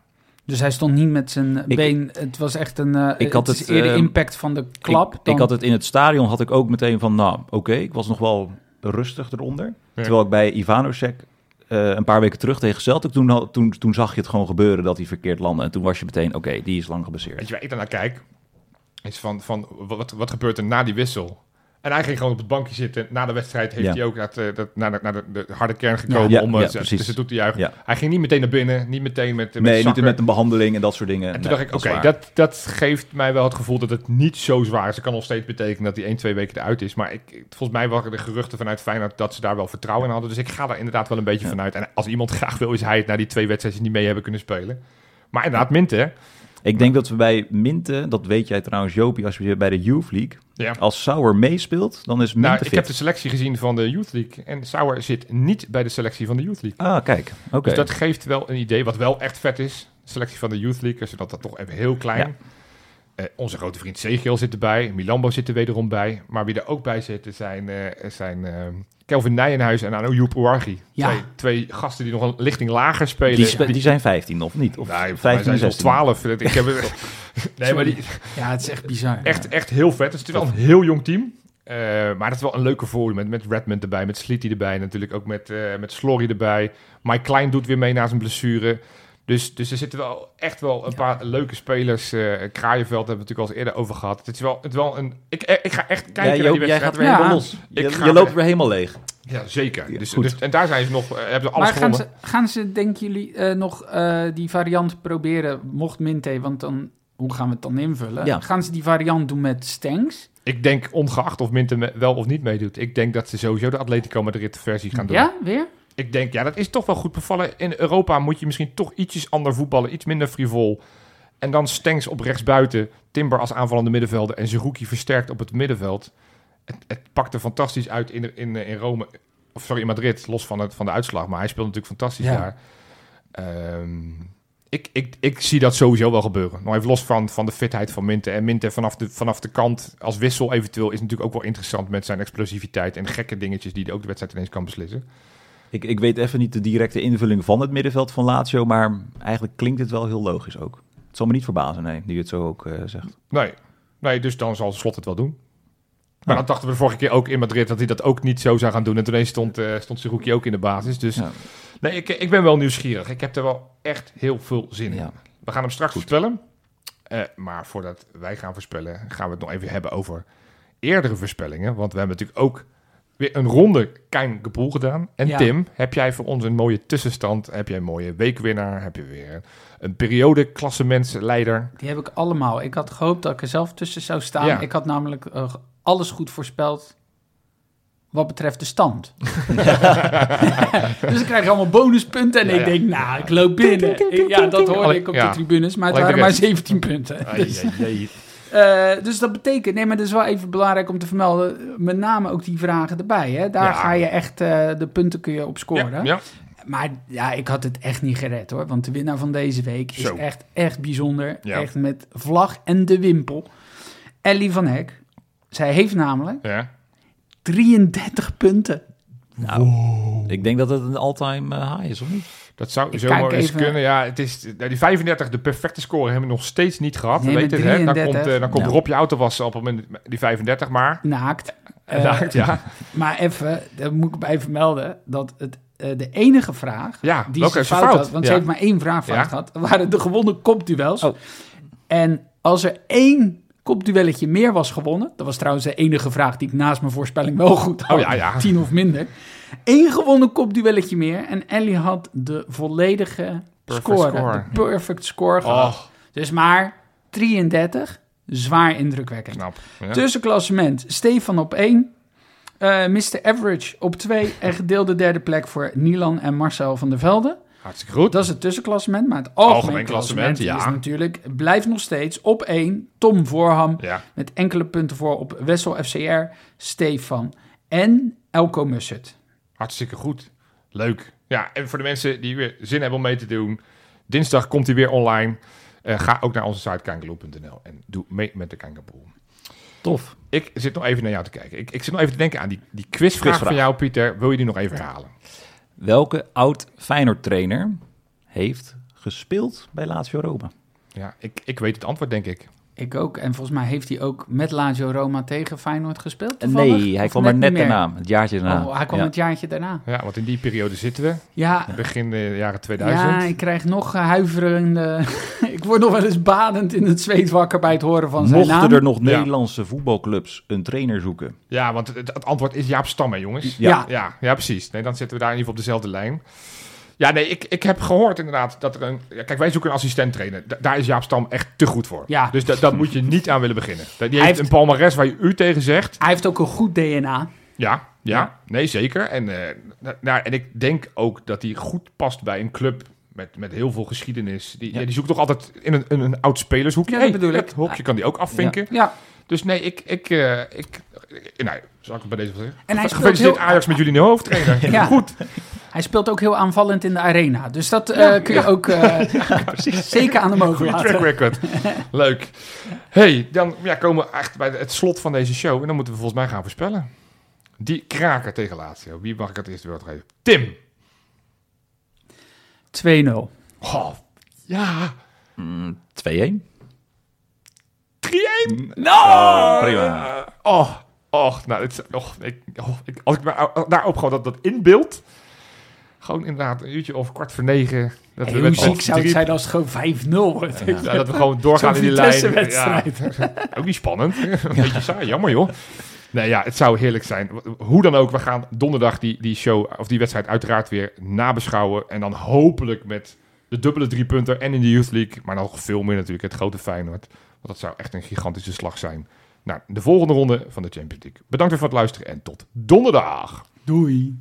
Dus hij stond niet met zijn ik, been. Het was echt een. Uh, ik had het, het eerder uh, impact van de klap. Ik, dan... ik, had het in het stadion had ik ook meteen van, nou, oké, okay, ik was nog wel rustig eronder. Ja. Terwijl ik bij Ivanosek uh, een paar weken terug tegen Celtic, toen, toen, toen zag je het gewoon gebeuren dat hij verkeerd landde. En toen was je meteen, oké, die is lang gebaseerd. Weet je waar ik daarnaar kijk? Is van, van wat, wat gebeurt er na die wissel? En hij ging gewoon op het bankje zitten. Na de wedstrijd heeft ja. hij ook naar, het, dat, naar, de, naar de, de, harde kern gekomen ja, om ja, uh, tussen toe te juichen. Hij ging niet meteen naar binnen, niet meteen met, met Nee, niet met een behandeling en dat soort dingen. En toen nee, dacht ik, oké, okay, dat, dat geeft mij wel het gevoel dat het niet zo zwaar is. Het kan nog steeds betekenen dat hij 1, 2 weken eruit is. Maar ik, volgens mij waren de geruchten vanuit Feyenoord dat ze daar wel vertrouwen in hadden. Dus ik ga daar inderdaad wel een beetje ja. vanuit. En als iemand graag wil, is hij het na die twee wedstrijden niet mee hebben kunnen spelen. Maar inderdaad, Minte, ik denk dat we bij Minte, dat weet jij trouwens Jopie, als je bij de Youth League, ja. als Sauer meespeelt, dan is nou, fit. Ik heb de selectie gezien van de Youth League en Sauer zit niet bij de selectie van de Youth League. Ah, kijk. Oké. Okay. Dus dat geeft wel een idee, wat wel echt vet is. De selectie van de Youth League, zodat dat toch even heel klein. Ja. Uh, onze grote vriend Zegel zit erbij, Milambo zit er wederom bij. Maar wie er ook bij zitten zijn, uh, zijn uh, Kelvin Nijenhuis en Anouk Ouarghi. Ja. Twee, twee, gasten die nog een lichting lager spelen. Die, spe die zijn 15 of niet? Of nee, 15, zijn 16. 12. Ik heb het, nee, maar die, ja, het is echt bizar. Echt, echt heel vet. Dus het is wel een heel jong team. Uh, maar dat is wel een leuke voor met, met Redmond erbij, met Slitty erbij. Natuurlijk ook met, uh, met Slory erbij. Mike Klein doet weer mee na zijn blessure. Dus, dus er zitten wel echt wel een paar leuke spelers. eh Kraaienveld hebben we natuurlijk al eens eerder over gehad. Het is wel, het is wel een... Ik, eh, ik ga echt kijken Ja, naar die Joop, jij gaat weer Ja. helemaal los. Je, Ik ga je loopt weer- weer helemaal leeg. Ja, zeker. Ja, Dus, goed. dus, en daar zijn ze nog, eh, hebben ze alles Maar gaan gewonnen. ze, gaan ze, denken jullie, eh, nog eh, die variant proberen, mocht Minte, want dan, hoe gaan we het dan invullen? Ja. Gaan ze die variant doen met Stengs? Ik denk, ongeacht of Minten me- wel of niet meedoet, ik denk dat ze sowieso de Atletico Madrid versie gaan doen. Ja, weer? Ik denk, ja, dat is toch wel goed bevallen. In Europa moet je misschien toch ietsjes ander voetballen, iets minder frivol. En dan Stengs op rechtsbuiten, Timber als aanvallende middenvelder en Zerouki versterkt op het middenveld. Het, het pakte fantastisch uit in, in, in Rome, of sorry, in Madrid, los van, het, van de uitslag. Maar hij speelt natuurlijk fantastisch Ja. daar. Ehm, ik, ik, ik zie dat sowieso wel gebeuren. Nog even los van, van de fitheid van Minte. En Minte vanaf de, vanaf de kant als wissel eventueel is natuurlijk ook wel interessant met zijn explosiviteit en gekke dingetjes die hij ook de wedstrijd ineens kan beslissen. Ik, ik weet even niet de directe invulling van het middenveld van Lazio, maar eigenlijk klinkt het wel heel logisch ook. Het zal me niet verbazen, nee, die het zo ook eh, zegt. Nee. nee, dus dan zal Slot het wel doen. Maar dat dachten we vorige keer ook in Madrid dat hij dat ook niet zo zou gaan doen. En toen stond, eh stond ook in de basis. Dus Ja. nee, ik, ik ben wel nieuwsgierig. Ik heb er wel echt heel veel zin in. Ja. We gaan hem straks voorspellen. Eh, maar voordat wij gaan voorspellen, gaan we het nog even hebben over eerdere voorspellingen. Want we hebben natuurlijk ook weer een ronde Kein Gepoel gedaan. En Ja. Tim, heb jij voor ons een mooie tussenstand? Heb jij een mooie weekwinnaar? Heb je weer een periode klassementsleider? Die heb ik allemaal. Ik had gehoopt dat ik er zelf tussen zou staan. Ja. Ik had namelijk eh, alles goed voorspeld wat betreft de stand. dus ik krijg allemaal bonuspunten en Ja, ik ja. denk, nou, ik loop binnen. Ja, dat hoorde ik op Ja. de tribunes, maar het waren maar rest. 17 punten. Ai, Dus, eh, dus dat betekent, nee, maar dat is wel even belangrijk om te vermelden, met name ook die vragen erbij. Hè? Daar Ja. ga je echt, eh, de punten kun je op scoren. Ja, ja. Maar ja, ik had het echt niet gered hoor. Want de winnaar van deze week is Zo. echt, echt bijzonder. Ja. Echt met vlag en de wimpel. Ellie van Hek. Zij heeft namelijk ja. 33 punten. Nou, ik denk dat het een all-time eh, high is, of niet? Dat zou Ik zomaar eens even. kunnen. Ja, het is, nou, die 35, de perfecte score, hebben we nog steeds niet gehad. Nee, We weten met het, hè? Dan 33. komt, eh, dan komt Ja. Rob je auto was op het moment die 35, maar... Naakt. En Eh, ja, Maar even, daar moet ik bij vermelden, dat het, eh, de enige vraag ja die ze is fout, fout? had, want ja. ze heeft maar één vraag fout Ja. gehad, waren de gewonnen kopduels. Oh. En als er één kopduelletje meer was gewonnen, dat was trouwens de enige vraag die ik naast mijn voorspelling wel goed had, Oh, ja, ja. tien of minder. Eén gewonnen kopduelletje meer en Ellie had de volledige Perfect score, score. de perfect score gehad. Dus maar 33, zwaar indrukwekkend. knap. Ja. Tussenklassement, Stefan op 1. eh Mr. Average op 2 en gedeelde derde plek voor Nilan en Marcel van der Velde. Hartstikke goed. Dat is het tussenklassement, maar het algemeen, Algemeen klassement, klassement, ja. is natuurlijk, blijft nog steeds op 1 Tom Voorham Ja, met enkele punten voor op Wessel FCR, Stefan en Elko Mussert. Hartstikke goed. Leuk. Ja, en voor de mensen die weer zin hebben om mee te doen... Dinsdag komt hij weer online. Eh, ga ook naar onze site kangaloo.nl en doe mee met de Kangaboel. Tof. Ik zit nog even naar jou te kijken. Ik, ik zit nog even te denken aan die, die quizvraag, Quizvraag. van jou, Pieter. Wil je die nog even herhalen? Welke oud Feyenoord-trainer heeft gespeeld bij Lazio Roma? Ja, ik, ik weet het antwoord, denk ik. Ik ook. En volgens mij heeft hij ook met Lazio Roma tegen Feyenoord gespeeld. toevallig? Nee, hij Of kwam er net niet meer? daarna, het jaartje daarna. Oh, hij kwam Ja. het jaartje daarna. Ja, want in die periode zitten we. Ja, Begin de jaren 2000. ja ik krijg nog eh, huiverende... ik word nog wel eens badend in het zweet wakker bij het horen van zijn naam. Mochten er nog Ja. Nederlandse voetbalclubs een trainer zoeken? Ja, want het, het antwoord is Jaap Stam, hè, jongens? Ja. Ja, ja, precies. Nee, dan zitten we daar in ieder geval op dezelfde lijn. Ja, nee, ik, ik heb gehoord inderdaad dat er een... Ja, kijk, wij zoeken een assistent trainer. Da- daar is Jaap Stam echt te goed voor. Ja. Dus da- daar moet je niet aan willen beginnen. Die heeft, heeft- een palmares waar je u tegen zegt. Hij heeft ook een goed DNA. Ja, ja, Ja. nee, zeker. En, eh, na- nou, en ik denk ook dat hij goed past bij een club met, met heel veel geschiedenis. Die, ja. die zoekt toch altijd in een, een, een oud spelershoekje. Ja, dat bedoel ik. Dat hokje kan die ook afvinken. Ja, Dus nee, ik... ik, eh, ik eh, nou, zal ik het bij deze wel zeggen? En hij Gefeliciteerd heel- Ajax met jullie nieuwe hoofdtrainer. Ja. Goed. Hij speelt ook heel aanvallend in de arena. Dus dat eh, kun je ook eh, zeker aan hem Goede track overlaten. record. Leuk. hey, dan ja, komen we echt bij het slot van deze show. En dan moeten we volgens mij gaan voorspellen. Die kraker tegen Lazio. Wie mag ik het eerste woord geven? Tim. 2-0. Oh, ja. Mm, 2-1. 3-1. Oh, prima. Oh, oh, nou, het, oh, ik, oh, ik, als ik maar daarop gewoon dat, dat inbeeld. Gewoon inderdaad een uurtje of kwart voor negen. Dat Hey, we hoe ziek zou het zijn als het gewoon 5-0 wordt? Ja, dat we gewoon doorgaan in die lijn. Ja, ook niet spannend. Een beetje saai, jammer joh. Nee, ja, het zou heerlijk zijn. Hoe dan ook, we gaan donderdag die, die show of die wedstrijd uiteraard weer nabeschouwen. En dan hopelijk met de dubbele drie punten en in de Youth League. Maar nog veel meer natuurlijk het grote Feyenoord. Want dat zou echt een gigantische slag zijn. Nou, de volgende ronde van de Champions League. Bedankt weer voor het luisteren en tot donderdag. Doei.